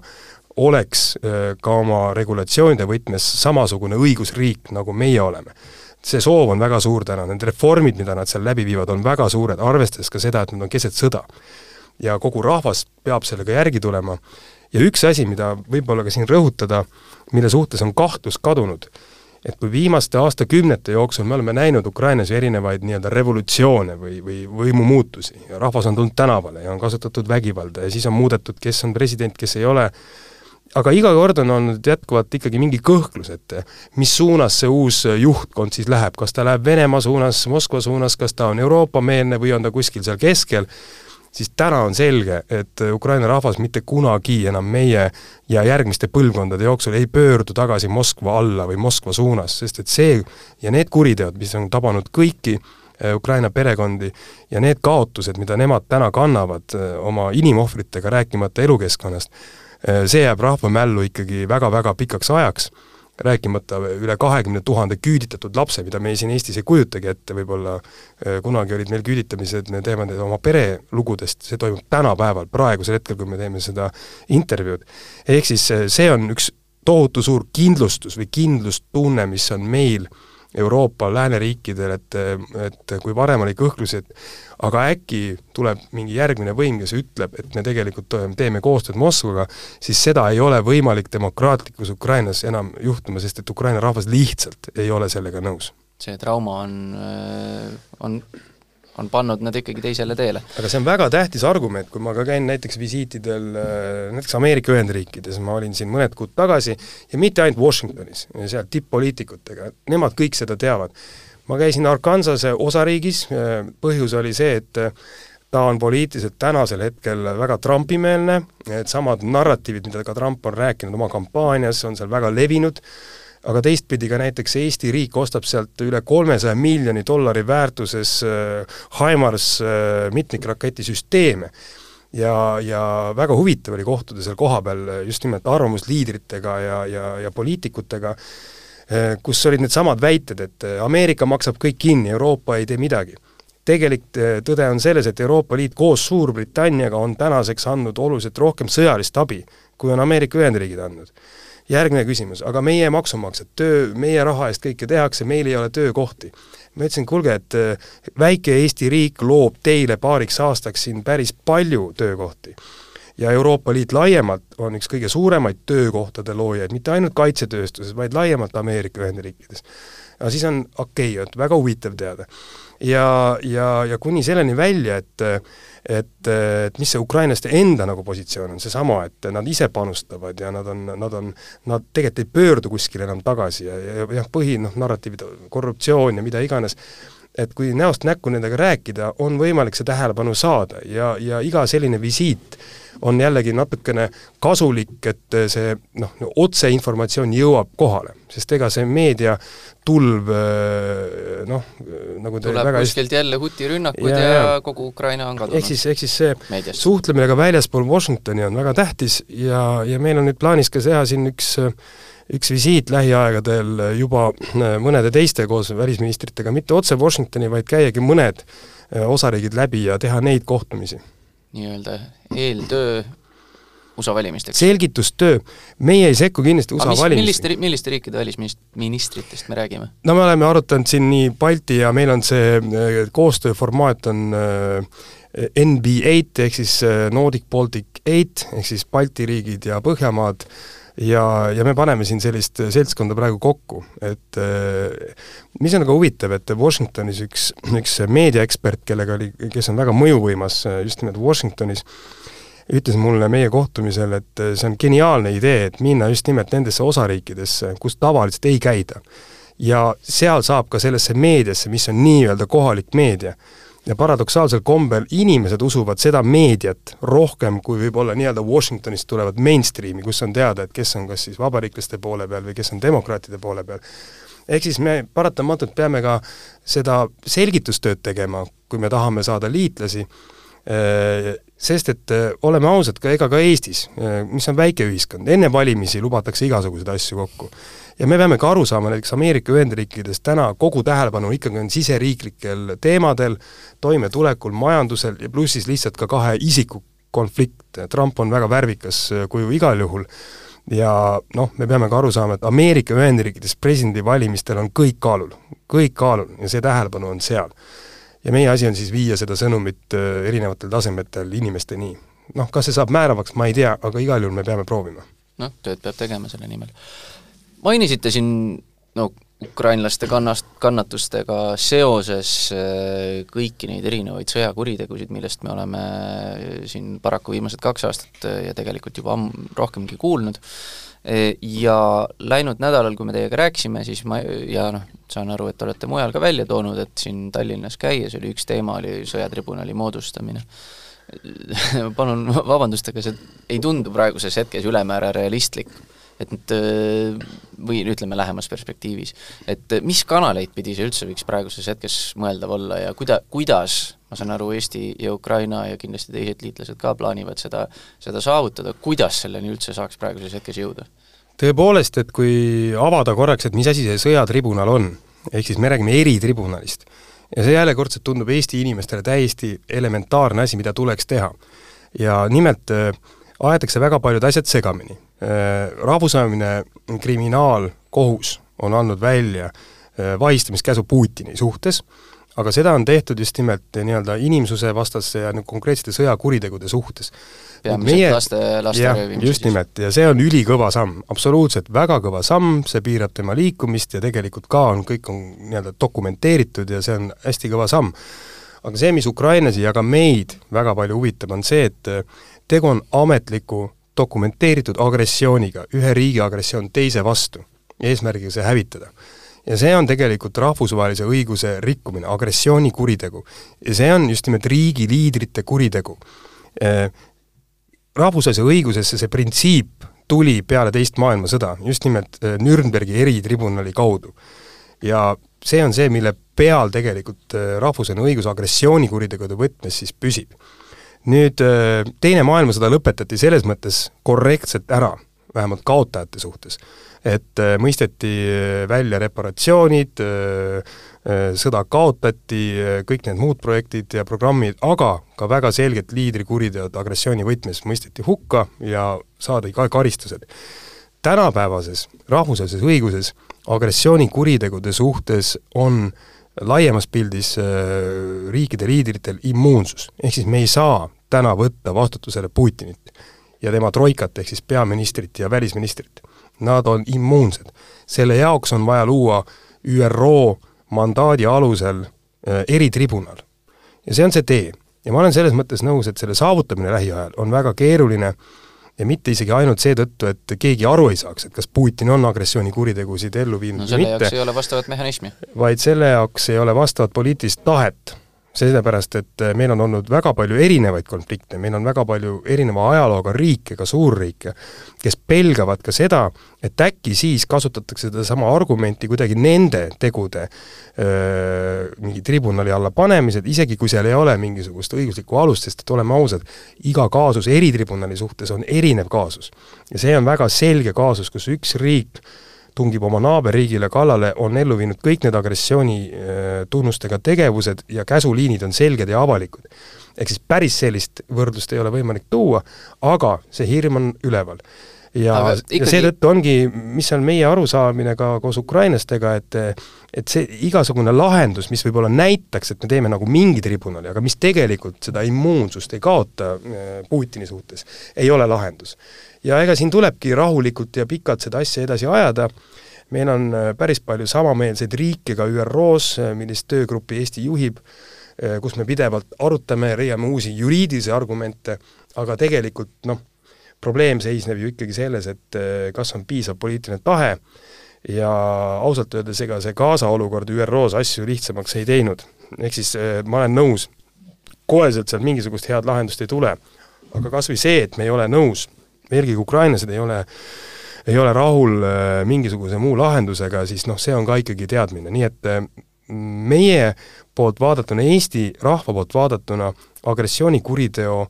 B: oleks äh, ka oma regulatsioonide võtmes samasugune õigusriik, nagu meie oleme. See soov on väga suur täna, need reformid, mida nad seal läbi viivad, on väga suured, arvestades ka seda, et nad on keset sõda. ja kogu rahvas peab sellega järgi tulema ja üks asi, mida võib-olla ka siin rõhutada, mille suhtes on kahtlus kadunud, et kui viimaste aastakümnete jooksul me oleme näinud Ukrainas erinevaid nii-öelda revolutsioone või, või võimumuutusi ja rahvas on tulnud tänavale ja on kasutatud vägivalda ja siis on muudetud, kes on president, kes ei ole, aga iga kord on olnud jätkuvalt ikkagi mingi kõhklus, et mis suunas see uus juhtkond siis läheb, kas ta läheb Venemaa suunas, Moskva suunas, kas ta on Euroopa-meelne või on ta kuskil seal keskel, siis täna on selge, et Ukraina rahvas mitte kunagi enam meie ja järgmiste põlvkondade jooksul ei pöördu tagasi Moskva alla või Moskva suunas, sest et see ja need kuriteod, mis on tabanud kõiki eh, Ukraina perekondi ja need kaotused, mida nemad täna kannavad eh, oma inimohvritega, rääkimata elukeskkonnast, see jääb rahva mällu ikkagi väga-väga pikaks ajaks rääkimata üle kahekümne tuhande küüditatud lapse, mida me siin Eestis ei kujutagi ette, võib-olla äh, kunagi olid meil küüditamised, me teeme need oma perelugudest, see toimub tänapäeval, praegusel hetkel, kui me teeme seda intervjuud. ehk siis äh, see on üks tohutu suur kindlustus või kindlustunne, mis on meil äh, Euroopa lääneriikidel, et, et kui varem oli kõhklusi, et aga äkki tuleb mingi järgmine võim, kes ütleb, et me tegelikult teeme koostööd Moskvaga, siis seda ei ole võimalik demokraatlikus Ukrainas enam juhtuma, sest et Ukraina rahvas lihtsalt ei ole sellega nõus.
A: see trauma on, on on pannud nad ikkagi teisele teele.
B: aga see on väga tähtis argument, kui ma ka käin näiteks visiitidel äh, näiteks Ameerika Ühendriikides, ma olin siin mõned kuud tagasi, ja mitte ainult Washingtonis, seal tipp-poliitikutega, nemad kõik seda teavad. ma käisin Arkansase osariigis, äh, põhjus oli see, et äh, ta on poliitiliselt tänasel hetkel väga Trumpi-meelne, et samad narratiivid, mida ka Trump on rääkinud oma kampaanias, on seal väga levinud, aga teistpidi ka näiteks Eesti riik ostab sealt üle kolmesaja miljoni dollari väärtuses äh, HIMARS äh, mitmikraketisüsteeme. ja, ja väga huvitav oli kohtuda seal kohapeal just nimelt arvamusliidritega ja, ja, ja poliitikutega, äh, kus olid needsamad väited, et Ameerika maksab kõik kinni, Euroopa ei tee midagi tegelik tõde on selles, et Euroopa Liit koos Suurbritanniaga on tänaseks andnud oluliselt rohkem sõjalist abi, kui on Ameerika Ühendriigid andnud järgmine küsimus, aga meie maksumaksjad, töö, meie raha eest kõike tehakse, meil ei ole töökohti. ma ütlesin, kuulge, et äh, väike Eesti riik loob teile paariks aastaks siin päris palju töökohti. ja Euroopa Liit laiemalt on üks kõige suuremaid töökohtade loojaid, mitte ainult kaitsetööstuses, vaid laiemalt Ameerika Ühendriikides. aga siis on okei okay,, et väga huvitav teada. ja, ja, ja kuni selleni välja, et et, et mis see ukrainlaste enda nagu positsioon on, seesama, et nad ise panustavad ja nad on, nad on, nad tegelikult ei pöördu kuskile enam tagasi ja, ja jah, põhi noh, narratiivid, korruptsioon ja mida iganes, et kui näost näkku nendega rääkida, on võimalik see tähelepanu saada ja, ja iga selline visiit on jällegi natukene kasulik, et see noh, otseinformatsioon jõuab kohale, sest ega see meedia tulv noh, nagu
A: te tuleb kuskilt jälle hutirünnakud ja, ja, ja kogu Ukraina on kadunud.
B: ehk siis, ehk siis see meediast. suhtlemine ka väljaspool Washingtoni on väga tähtis ja, ja meil on nüüd plaanis ka teha siin üks üks visiit lähiaegadel juba mõnede teiste koos välisministritega, mitte otse Washingtoni, vaid käiagi mõned osariigid läbi ja teha neid kohtumisi
A: nii-öelda eeltöö USA valimisteks?
B: selgitustöö, meie ei sekku kindlasti USA mis, valimistesse.
A: milliste, milliste riikide välisministritest me räägime?
B: no me oleme arutanud siin nii Balti ja meil on see äh, koostööformaat on äh, NB8 ehk siis äh, Nordic Baltic Eight ehk siis Balti riigid ja Põhjamaad ja, ja me paneme siin sellist seltskonda praegu kokku, et mis on aga huvitav, et Washingtonis üks, üks meediaekspert, kellega oli, kes on väga mõjuvõimas just nimelt Washingtonis, ütles mulle meie kohtumisel, et see on geniaalne idee, et minna just nimelt nendesse osariikidesse, kus tavaliselt ei käida. ja seal saab ka sellesse meediasse, mis on nii-öelda kohalik meedia. Ja paradoksaalsel kombel inimesed usuvad seda meediat rohkem kui võib-olla nii-öelda Washingtonist tulevat mainstreami, kus on teada, et kes on kas siis vabariiklaste poole peal või kes on demokraatide poole peal ehk siis me paratamatult peame ka seda selgitustööd tegema, kui me tahame saada liitlasi, sest et äh, oleme ausad, ka ega ka Eestis, äh, mis on väike ühiskond, enne valimisi lubatakse igasuguseid asju kokku. Ja me peame ka aru saama, näiteks Ameerika Ühendriikides täna kogu tähelepanu ikkagi on siseriiklikel teemadel, toimetulekul, majandusel ja pluss siis lihtsalt ka kahe isiku konflikt, Trump on väga värvikas kuju igal juhul, ja noh, me peame ka aru saama, et Ameerika Ühendriikides presidendivalimistel on kõik kaalul, kõik kaalul ja see tähelepanu on seal ja meie asi on siis viia seda sõnumit äh, erinevatel tasemetel inimesteni. noh, kas see saab määravaks, ma ei tea, aga igal juhul me peame proovima.
A: noh, tööd peab tegema selle nimel. Mainisite siin no ukrainlaste kannast, kannatustega seoses äh, kõiki neid erinevaid sõjakuritegusid, millest me oleme siin paraku viimased kaks aastat ja tegelikult juba amm-, rohkemgi kuulnud, ja läinud nädalal, kui me teiega rääkisime, siis ma, ja noh, saan aru, et olete mujal ka välja toonud, et siin Tallinnas käies oli üks teema, oli sõjatribunali moodustamine. [LAUGHS] palun vabandust, aga see ei tundu praeguses hetkes ülemäära realistlik et või ütleme lähemas perspektiivis, et mis kanaleid pidi see üldse võiks praeguses hetkes mõeldav olla ja kuida-, kuidas, ma saan aru, Eesti ja Ukraina ja kindlasti teised liitlased ka plaanivad seda, seda saavutada, kuidas selleni üldse saaks praeguses hetkes jõuda?
B: tõepoolest, et kui avada korraks, et mis asi see sõjatribunal on, ehk siis me räägime eritribunalist, ja see jällekordselt tundub Eesti inimestele täiesti elementaarne asi, mida tuleks teha. ja nimelt äh, aetakse väga paljud asjad segamini. Äh, rahvusvaheline kriminaalkohus on andnud välja äh, vahistamiskäsu Putini suhtes, aga seda on tehtud just nimelt nii-öelda inimsuse vastase ja konkreetsete sõjakuritegude suhtes.
A: peamiselt meie, laste, laste röövimise
B: just nimelt, ja see on ülikõva samm, absoluutselt väga kõva samm, see piirab tema liikumist ja tegelikult ka on, kõik on nii-öelda dokumenteeritud ja see on hästi kõva samm. aga see, mis ukrainlasi ja ka meid väga palju huvitab, on see, et tegu on ametliku dokumenteeritud agressiooniga, ühe riigi agressioon teise vastu, eesmärgiga see hävitada. ja see on tegelikult rahvusvahelise õiguse rikkumine, agressioonikuritegu. ja see on just nimelt riigi liidrite kuritegu. Eh, rahvusvahelise õigusesse see printsiip tuli peale teist maailmasõda, just nimelt eh, Nürnbergi eritribunali kaudu. ja see on see, mille peal tegelikult eh, rahvusvaheline õigus agressioonikuritegude võtmes siis püsib nüüd äh, Teine maailmasõda lõpetati selles mõttes korrektselt ära, vähemalt kaotajate suhtes. et äh, mõisteti äh, välja reparatsioonid, sõda kaotati, kõik need muud projektid ja programmid, aga ka väga selgelt liidrikuriteod agressiooni võtmes mõisteti hukka ja saadi ka karistused. tänapäevases rahvusvahelises õiguses agressioonikuritegude suhtes on laiemas pildis riikide liidritel immuunsus, ehk siis me ei saa täna võtta vastutusele Putinit ja tema troikat, ehk siis peaministrit ja välisministrit. Nad on immuunsed. selle jaoks on vaja luua ÜRO mandaadi alusel äh, eritribunal. ja see on see tee. ja ma olen selles mõttes nõus, et selle saavutamine lähiajal on väga keeruline ja mitte isegi ainult seetõttu, et keegi aru ei saaks, et kas Putin on agressioonikuritegusid ellu viinud
A: no, või mitte. selle jaoks ei ole vastavat mehhanismi.
B: vaid selle jaoks ei ole vastavat poliitilist tahet sellepärast, et äh, meil on olnud väga palju erinevaid konflikte, meil on väga palju erineva ajalooga riike, ka suurriike, kes pelgavad ka seda, et äkki siis kasutatakse sedasama argumenti kuidagi nende tegude öö, mingi tribunali alla panemised, isegi kui seal ei ole mingisugust õiguslikku alust, sest et oleme ausad, iga kaasus eritribunali suhtes on erinev kaasus. ja see on väga selge kaasus, kus üks riik tungib oma naaberriigile kallale, on ellu viinud kõik need agressiooni äh, tunnustega tegevused ja käsuliinid on selged ja avalikud. ehk siis päris sellist võrdlust ei ole võimalik tuua, aga see hirm on üleval ja, ikkagi... ja seetõttu ongi, mis on meie arusaamine ka koos ukrainlastega, et et see igasugune lahendus, mis võib-olla näitaks, et me teeme nagu mingi tribunali, aga mis tegelikult seda immuunsust ei kaota äh, Putini suhtes, ei ole lahendus. Ja ega siin tulebki rahulikult ja pikalt seda asja edasi ajada, meil on äh, päris palju samameelseid riike ka ÜRO-s, äh, millist töögruppi Eesti juhib, kus me pidevalt arutame, leiame uusi juriidilisi argumente, aga tegelikult noh, probleem seisneb ju ikkagi selles, et kas on piisav poliitiline tahe ja ausalt öeldes ega see Gaza olukord ÜRO-s asju lihtsamaks ei teinud. ehk siis ma olen nõus, koheselt sealt mingisugust head lahendust ei tule, aga kas või see, et me ei ole nõus eelkõige ukrainlased ei ole ei ole rahul äh, mingisuguse muu lahendusega, siis noh, see on ka ikkagi teadmine, nii et äh, meie poolt vaadatuna, Eesti rahva poolt vaadatuna agressioonikuriteo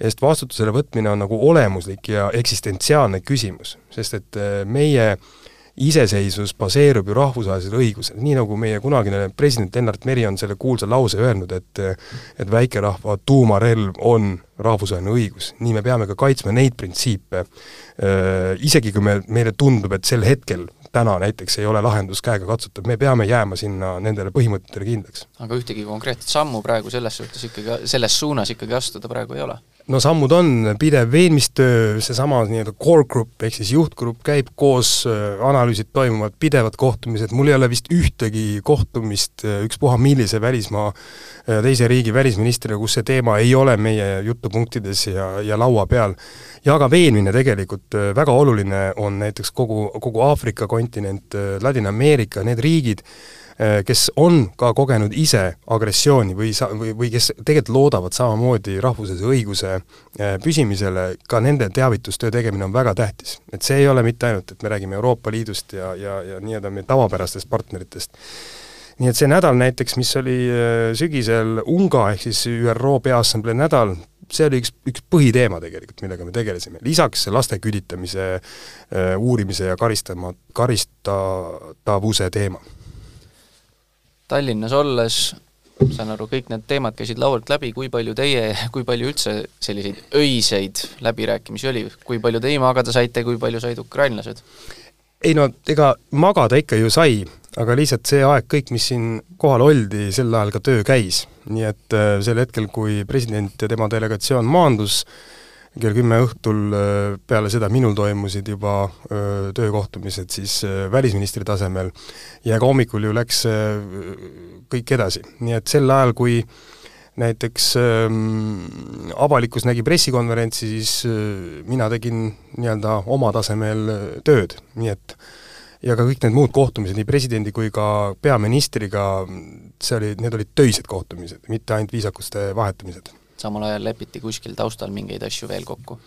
B: eest vastutusele võtmine on nagu olemuslik ja eksistentsiaalne küsimus, sest et äh, meie iseseisvus baseerub ju rahvusvahelisel õigusel, nii nagu meie kunagine president Lennart Meri on selle kuulsa lause öelnud, et et väikerahva tuumarelv on rahvusvaheline õigus, nii me peame ka kaitsma neid printsiipe, isegi kui me, meile tundub, et sel hetkel täna näiteks ei ole lahendus käegakatsutav, me peame jääma sinna nendele põhimõtetele kindlaks.
A: aga ühtegi konkreetset sammu praegu selles suhtes ikkagi, selles suunas ikkagi astuda praegu ei ole?
B: No sammud on, pidev veenmistöö, seesama nii-öelda core group ehk siis juhtgrupp käib koos, äh, analüüsid toimuvad, pidevad kohtumised, mul ei ole vist ühtegi kohtumist äh, ükspuha millise välismaa, äh, teise riigi välisministriga, kus see teema ei ole meie jutupunktides ja, ja laua peal. ja ka veenmine tegelikult väga oluline on näiteks kogu, kogu Aafrika kontinent, Ladina-Ameerika, need riigid, kes on ka kogenud ise agressiooni või sa-, või, või kes tegelikult loodavad samamoodi rahvusvahelise õiguse äh, püsimisele, ka nende teavitustöö tegemine on väga tähtis. et see ei ole mitte ainult, et me räägime Euroopa Liidust ja, ja, ja nii-öelda meie tavapärastest partneritest, nii et see nädal näiteks, mis oli äh, sügisel UNGA ehk siis ÜRO Peaassamblee nädal, see oli üks, üks põhiteema tegelikult, millega me tegelesime, lisaks laste küüditamise äh, uurimise ja karistama, karistatavuse teema.
A: Tallinnas olles saan aru, kõik need teemad käisid laualt läbi, kui palju teie, kui palju üldse selliseid öiseid läbirääkimisi oli, kui palju teie magada saite, kui palju said ukrainlased?
B: ei no ega magada ikka ju sai, aga lihtsalt see aeg kõik, mis siin kohal oldi, sel ajal ka töö käis. nii et äh, sel hetkel, kui president ja tema delegatsioon maandus, kell kümme õhtul äh, peale seda minul toimusid juba äh, töökohtumised siis välisministri tasemel. Ja ka hommikul ju läks kõik edasi, nii et sel ajal, kui näiteks ähm, avalikkus nägi pressikonverentsi, siis äh, mina tegin nii-öelda oma tasemel äh, tööd, nii et ja ka kõik need muud kohtumised, nii presidendi kui ka peaministriga, see oli, need olid töised kohtumised, mitte ainult viisakuste vahetamised.
A: Samal ajal lepiti kuskil taustal mingeid asju veel kokku?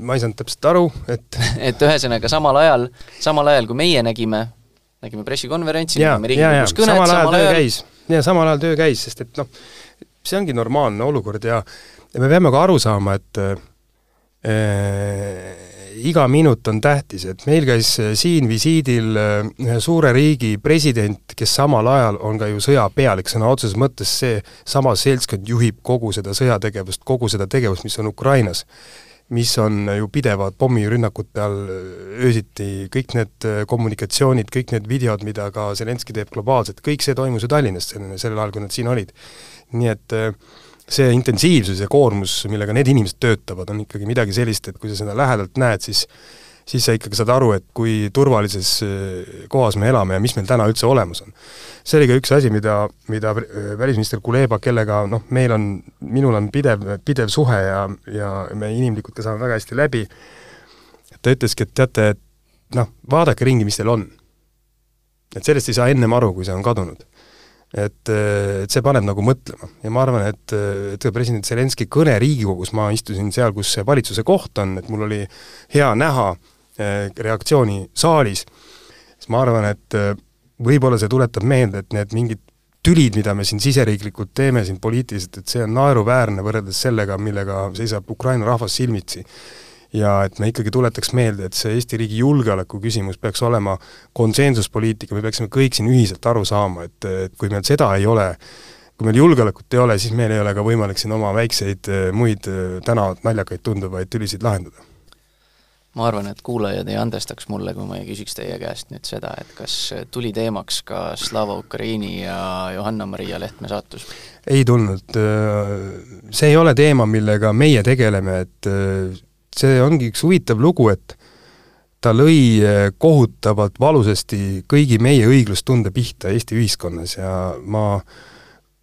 B: ma ei saanud täpselt aru, et [LAUGHS]
A: et ühesõnaga, samal ajal, samal ajal kui meie nägime, nägime pressikonverentsi, nägime Riigikogus kõnet,
B: samal ajal töö käis ja samal ajal töö käis, sest et noh, see ongi normaalne olukord ja ja me peame ka aru saama, et äh, iga minut on tähtis, et meil käis siin visiidil ühe suure riigi president, kes samal ajal on ka ju sõjapealik, sõna otseses mõttes see sama seltskond juhib kogu seda sõjategevust, kogu seda tegevust, mis on Ukrainas mis on ju pidevad pommirünnakute all öösiti, kõik need kommunikatsioonid, kõik need videod, mida ka Zelenskõi teeb globaalselt, kõik see toimus ju Tallinnas sellel, sellel ajal, kui nad siin olid. nii et see intensiivsus ja koormus, millega need inimesed töötavad, on ikkagi midagi sellist, et kui sa seda lähedalt näed, siis siis sa ikkagi saad aru, et kui turvalises eh, kohas me elame ja mis meil täna üldse olemas on. see oli ka üks asi, mida, mida eh, välisminister Kuleba, kellega noh, meil on, minul on pidev, pidev suhe ja, ja me inimlikult ka saame väga hästi läbi, ta ütleski, et teate, et noh, vaadake ringi, mis teil on. et sellest ei saa ennem aru, kui see on kadunud et, et see paneb nagu mõtlema ja ma arvan, et, et president Zelenskõi kõne Riigikogus, ma istusin seal, kus see valitsuse koht on, et mul oli hea näha Eh, reaktsiooni saalis, siis ma arvan, et eh, võib-olla see tuletab meelde, et need mingid tülid, mida me siin siseriiklikult teeme siin poliitiliselt, et see on naeruväärne võrreldes sellega, millega seisab Ukraina rahvas silmitsi. Ja et me ikkagi tuletaks meelde, et see Eesti riigi julgeoleku küsimus peaks olema konsensuspoliitika, me peaksime kõik siin ühiselt aru saama, et, et kui meil seda ei ole, kui meil julgeolekut ei ole, siis meil ei ole ka võimalik siin oma väikseid eh, muid täna naljakaid tunduvaid tülisid lahendada
A: ma arvan, et kuulajad ei andestaks mulle, kui ma ei küsiks teie käest nüüd seda, et kas tuli teemaks ka Slava Ukraini ja Johanna-Maria Lehtme saatus?
B: ei tulnud. See ei ole teema, millega meie tegeleme, et see ongi üks huvitav lugu, et ta lõi kohutavalt valusasti kõigi meie õiglustunde pihta Eesti ühiskonnas ja ma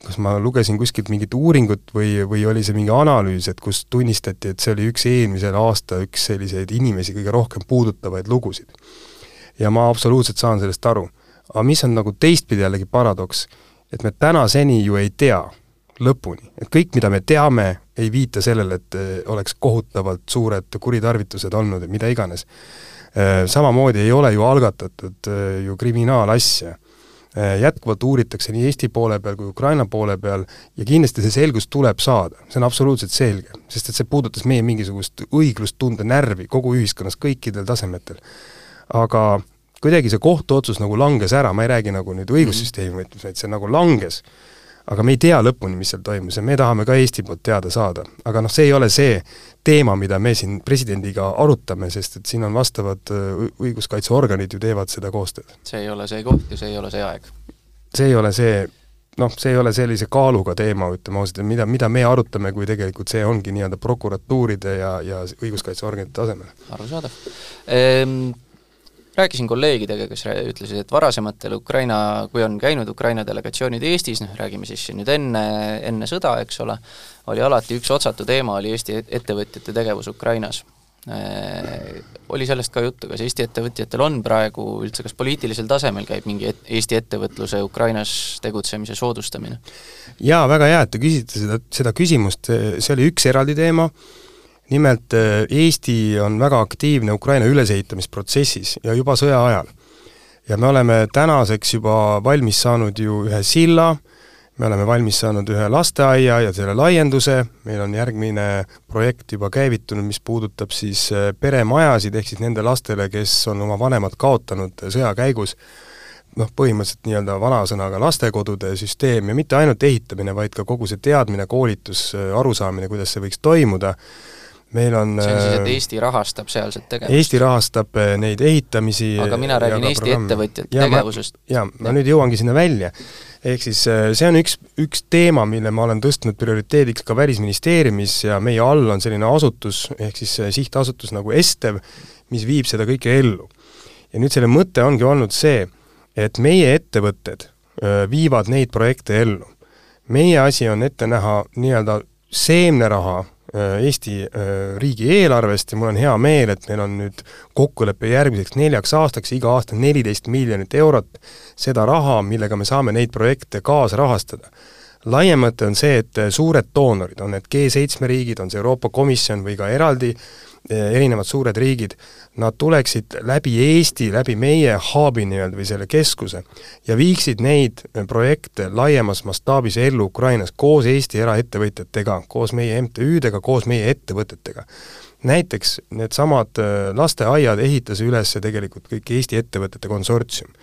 B: kas ma lugesin kuskilt mingit uuringut või, või oli see mingi analüüs, et kus tunnistati, et see oli üks eelmisel aasta üks selliseid inimesi kõige rohkem puudutavaid lugusid. ja ma absoluutselt saan sellest aru. aga mis on nagu teistpidi jällegi paradoks, et me tänaseni ju ei tea lõpuni, et kõik, mida me teame, ei viita sellele, et eh, oleks kohutavalt suured kuritarvitused olnud mida iganes. Eh, samamoodi ei ole ju algatatud eh, ju kriminaalasja Äh, jätkuvalt uuritakse nii Eesti poole peal kui Ukraina poole peal ja kindlasti see selgus tuleb saada, see on absoluutselt selge, sest et see puudutas meie mingisugust õiglustunde närvi kogu ühiskonnas kõikidel tasemetel. aga kuidagi see kohtuotsus nagu langes ära, ma ei räägi nagu nüüd õigussüsteemi mõttes, vaid see nagu langes aga me ei tea lõpuni, mis seal toimus ja me tahame ka Eesti poolt teada saada. aga noh, see ei ole see teema, mida me siin presidendiga arutame, sest et siin on vastavad õiguskaitseorganid ju teevad seda koostööd.
A: see ei ole see koht ja see ei ole see aeg?
B: see ei ole see noh, see ei ole sellise kaaluga teema, ütleme ausalt, mida, mida me arutame, kui tegelikult see ongi nii-öelda prokuratuuride ja, ja õiguskaitseorganite tasemel.
A: arusaadav ehm rääkisin kolleegidega, kes ütlesid, et varasematel Ukraina, kui on käinud Ukraina delegatsioonid Eestis, noh räägime siis nüüd enne, enne sõda, eks ole, oli alati üks otsatu teema, oli Eesti ettevõtjate tegevus Ukrainas. Äh, oli sellest ka juttu, kas Eesti ettevõtjatel on praegu üldse, kas poliitilisel tasemel käib mingi et, Eesti ettevõtluse Ukrainas tegutsemise soodustamine?
B: jaa, väga hea, et te küsite seda, seda küsimust, see oli üks eraldi teema, nimelt äh, Eesti on väga aktiivne Ukraina ülesehitamisprotsessis ja juba sõja ajal. ja me oleme tänaseks juba valmis saanud ju ühe silla, me oleme valmis saanud ühe lasteaia ja selle laienduse, meil on järgmine projekt juba käivitunud, mis puudutab siis äh, peremajasid, ehk siis nende lastele, kes on oma vanemad kaotanud sõja käigus, noh, põhimõtteliselt nii-öelda vanasõnaga lastekodude süsteem ja mitte ainult ehitamine, vaid ka kogu see teadmine, koolitus, äh, arusaamine, kuidas see võiks toimuda, meil on
A: see on siis, et Eesti rahastab sealset tegevust?
B: Eesti rahastab neid ehitamisi
A: aga mina räägin Eesti programmi. ettevõtjate tegevusest.
B: jaa, ma nüüd jõuangi sinna välja ehk siis äh, see on üks, üks teema, mille ma olen tõstnud prioriteediks ka Välisministeeriumis ja meie all on selline asutus, ehk siis äh, sihtasutus nagu Estev, mis viib seda kõike ellu. ja nüüd selle mõte ongi olnud see, et meie ettevõtted äh, viivad neid projekte ellu. meie asi on ette näha nii-öelda seemneraha Äh, Eesti äh, riigieelarvest ja mul on hea meel, et meil on nüüd kokkulepe järgmiseks neljaks aastaks, iga aasta nelisteist miljonit eurot, seda raha, millega me saame neid projekte kaasrahastada. laiem mõte on see, et suured doonorid, on need G7 riigid, on see Euroopa Komisjon või ka eraldi Eh, erinevad suured riigid, nad tuleksid läbi Eesti, läbi meie hub'i nii-öelda või selle keskuse ja viiksid neid eh, projekte laiemas mastaabis ellu Ukrainas koos Eesti eraettevõtjatega, koos meie MTÜ-dega, koos meie ettevõtetega. näiteks needsamad eh, lasteaiad ehitas üles tegelikult kõik Eesti ettevõtete konsortsium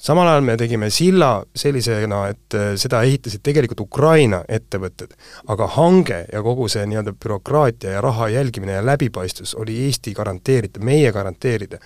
B: samal ajal me tegime silla sellisena, et äh, seda ehitasid tegelikult Ukraina ettevõtted, aga hange ja kogu see nii-öelda bürokraatia ja raha jälgimine ja läbipaistvus oli Eesti garanteerida, meie garanteerida.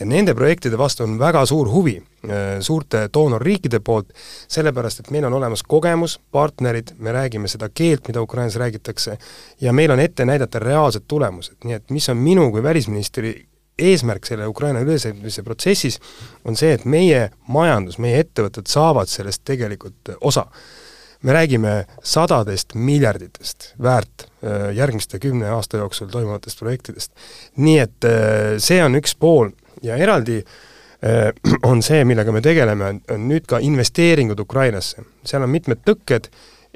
B: ja nende projektide vastu on väga suur huvi äh, suurte doonorriikide poolt, sellepärast et meil on olemas kogemus, partnerid, me räägime seda keelt, mida Ukrainas räägitakse, ja meil on ette näidata reaalsed tulemused, nii et mis on minu kui välisministri eesmärk selle Ukraina ülesehitamise protsessis on see, et meie majandus, meie ettevõtted saavad sellest tegelikult osa. me räägime sadadest miljarditest väärt äh, järgmiste kümne aasta jooksul toimuvatest projektidest. nii et äh, see on üks pool ja eraldi äh, [CLEARS THROAT] on see, millega me tegeleme, on nüüd ka investeeringud Ukrainasse. seal on mitmed tõkked,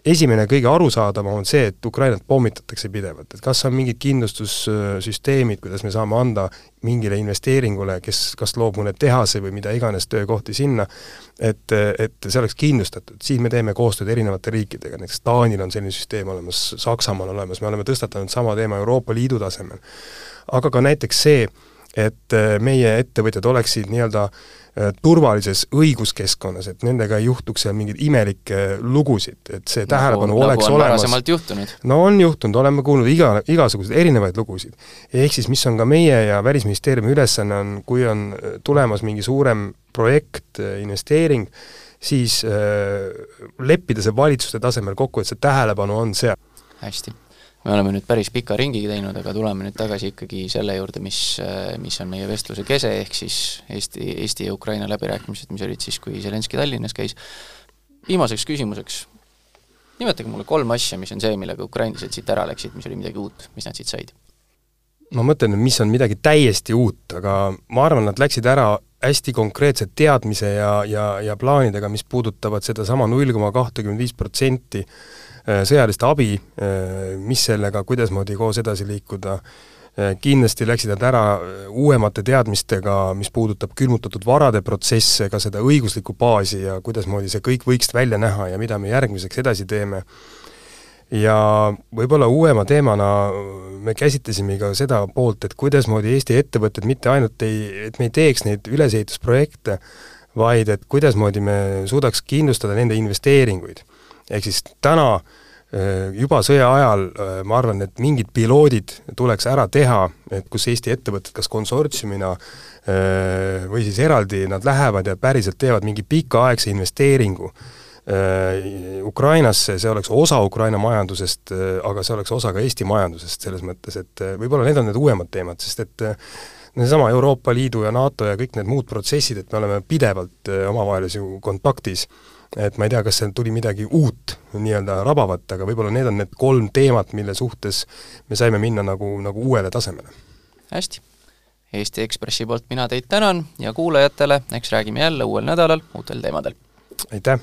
B: esimene, kõige arusaadavam on see, et Ukrainat pommitatakse pidevalt, et kas on mingid kindlustussüsteemid, kuidas me saame anda mingile investeeringule, kes kas loob mõne tehase või mida iganes töökohti sinna, et, et see oleks kindlustatud, siin me teeme koostööd erinevate riikidega, näiteks Taanil on selline süsteem olemas, Saksamaal olemas, me oleme tõstatanud sama teema Euroopa Liidu tasemel. aga ka näiteks see, et meie ettevõtjad oleksid nii-öelda äh, turvalises õiguskeskkonnas, et nendega ei juhtuks seal mingeid imelikke lugusid, et see tähelepanu nagu, oleks nagu
A: olemas.
B: no on juhtunud, oleme kuulnud iga, igasuguseid erinevaid lugusid. ehk siis mis on ka meie ja Välisministeeriumi ülesanne, on kui on äh, tulemas mingi suurem projekt, äh, investeering, siis äh, leppida see valitsuste tasemel kokku, et see tähelepanu on seal.
A: hästi me oleme nüüd päris pika ringi teinud, aga tuleme nüüd tagasi ikkagi selle juurde, mis, mis on meie vestluse kese, ehk siis Eesti, Eesti ja Ukraina läbirääkimised, mis olid siis, kui Zelenskõi Tallinnas käis. viimaseks küsimuseks, nimetage mulle kolm asja, mis on see, millega ukrainlased siit ära läksid, mis oli midagi uut, mis nad siit said?
B: Ma mõtlen, et mis on midagi täiesti uut, aga ma arvan, nad läksid ära hästi konkreetse teadmise ja, ja, ja plaanidega, mis puudutavad sedasama null koma kahtekümmend viis protsenti Äh, sõjalist abi, äh, mis sellega, kuidasmoodi koos edasi liikuda, äh, kindlasti läksid nad ära uuemate teadmistega, mis puudutab külmutatud varade protsesse, ka seda õiguslikku baasi ja kuidasmoodi see kõik võiks välja näha ja mida me järgmiseks edasi teeme. Ja võib-olla uuema teemana me käsitlesime ka seda poolt, et kuidasmoodi Eesti ettevõtted mitte ainult ei, et me ei teeks neid ülesehitusprojekte, vaid et kuidasmoodi me suudaks kindlustada nende investeeringuid. Ehk siis täna äh, juba sõja ajal äh, ma arvan, et mingid piloodid tuleks ära teha, et kus Eesti ettevõtted kas konsortsiumina äh, või siis eraldi nad lähevad ja päriselt teevad mingi pikaaegse investeeringu Ukrainasse, see oleks osa Ukraina majandusest, aga see oleks osa ka Eesti majandusest, selles mõttes, et võib-olla need on need uuemad teemad, sest et seesama Euroopa Liidu ja NATO ja kõik need muud protsessid, et me oleme pidevalt omavahelises ju kontaktis äh, et ma ei tea, kas seal tuli midagi uut nii-öelda rabavat, aga võib-olla need on need kolm teemat, mille suhtes me saime minna nagu, nagu uuele tasemele.
A: hästi. Eesti Ekspressi poolt mina teid tänan ja kuulajatele, eks räägime jälle uuel nädalal uutel teemadel.
B: aitäh!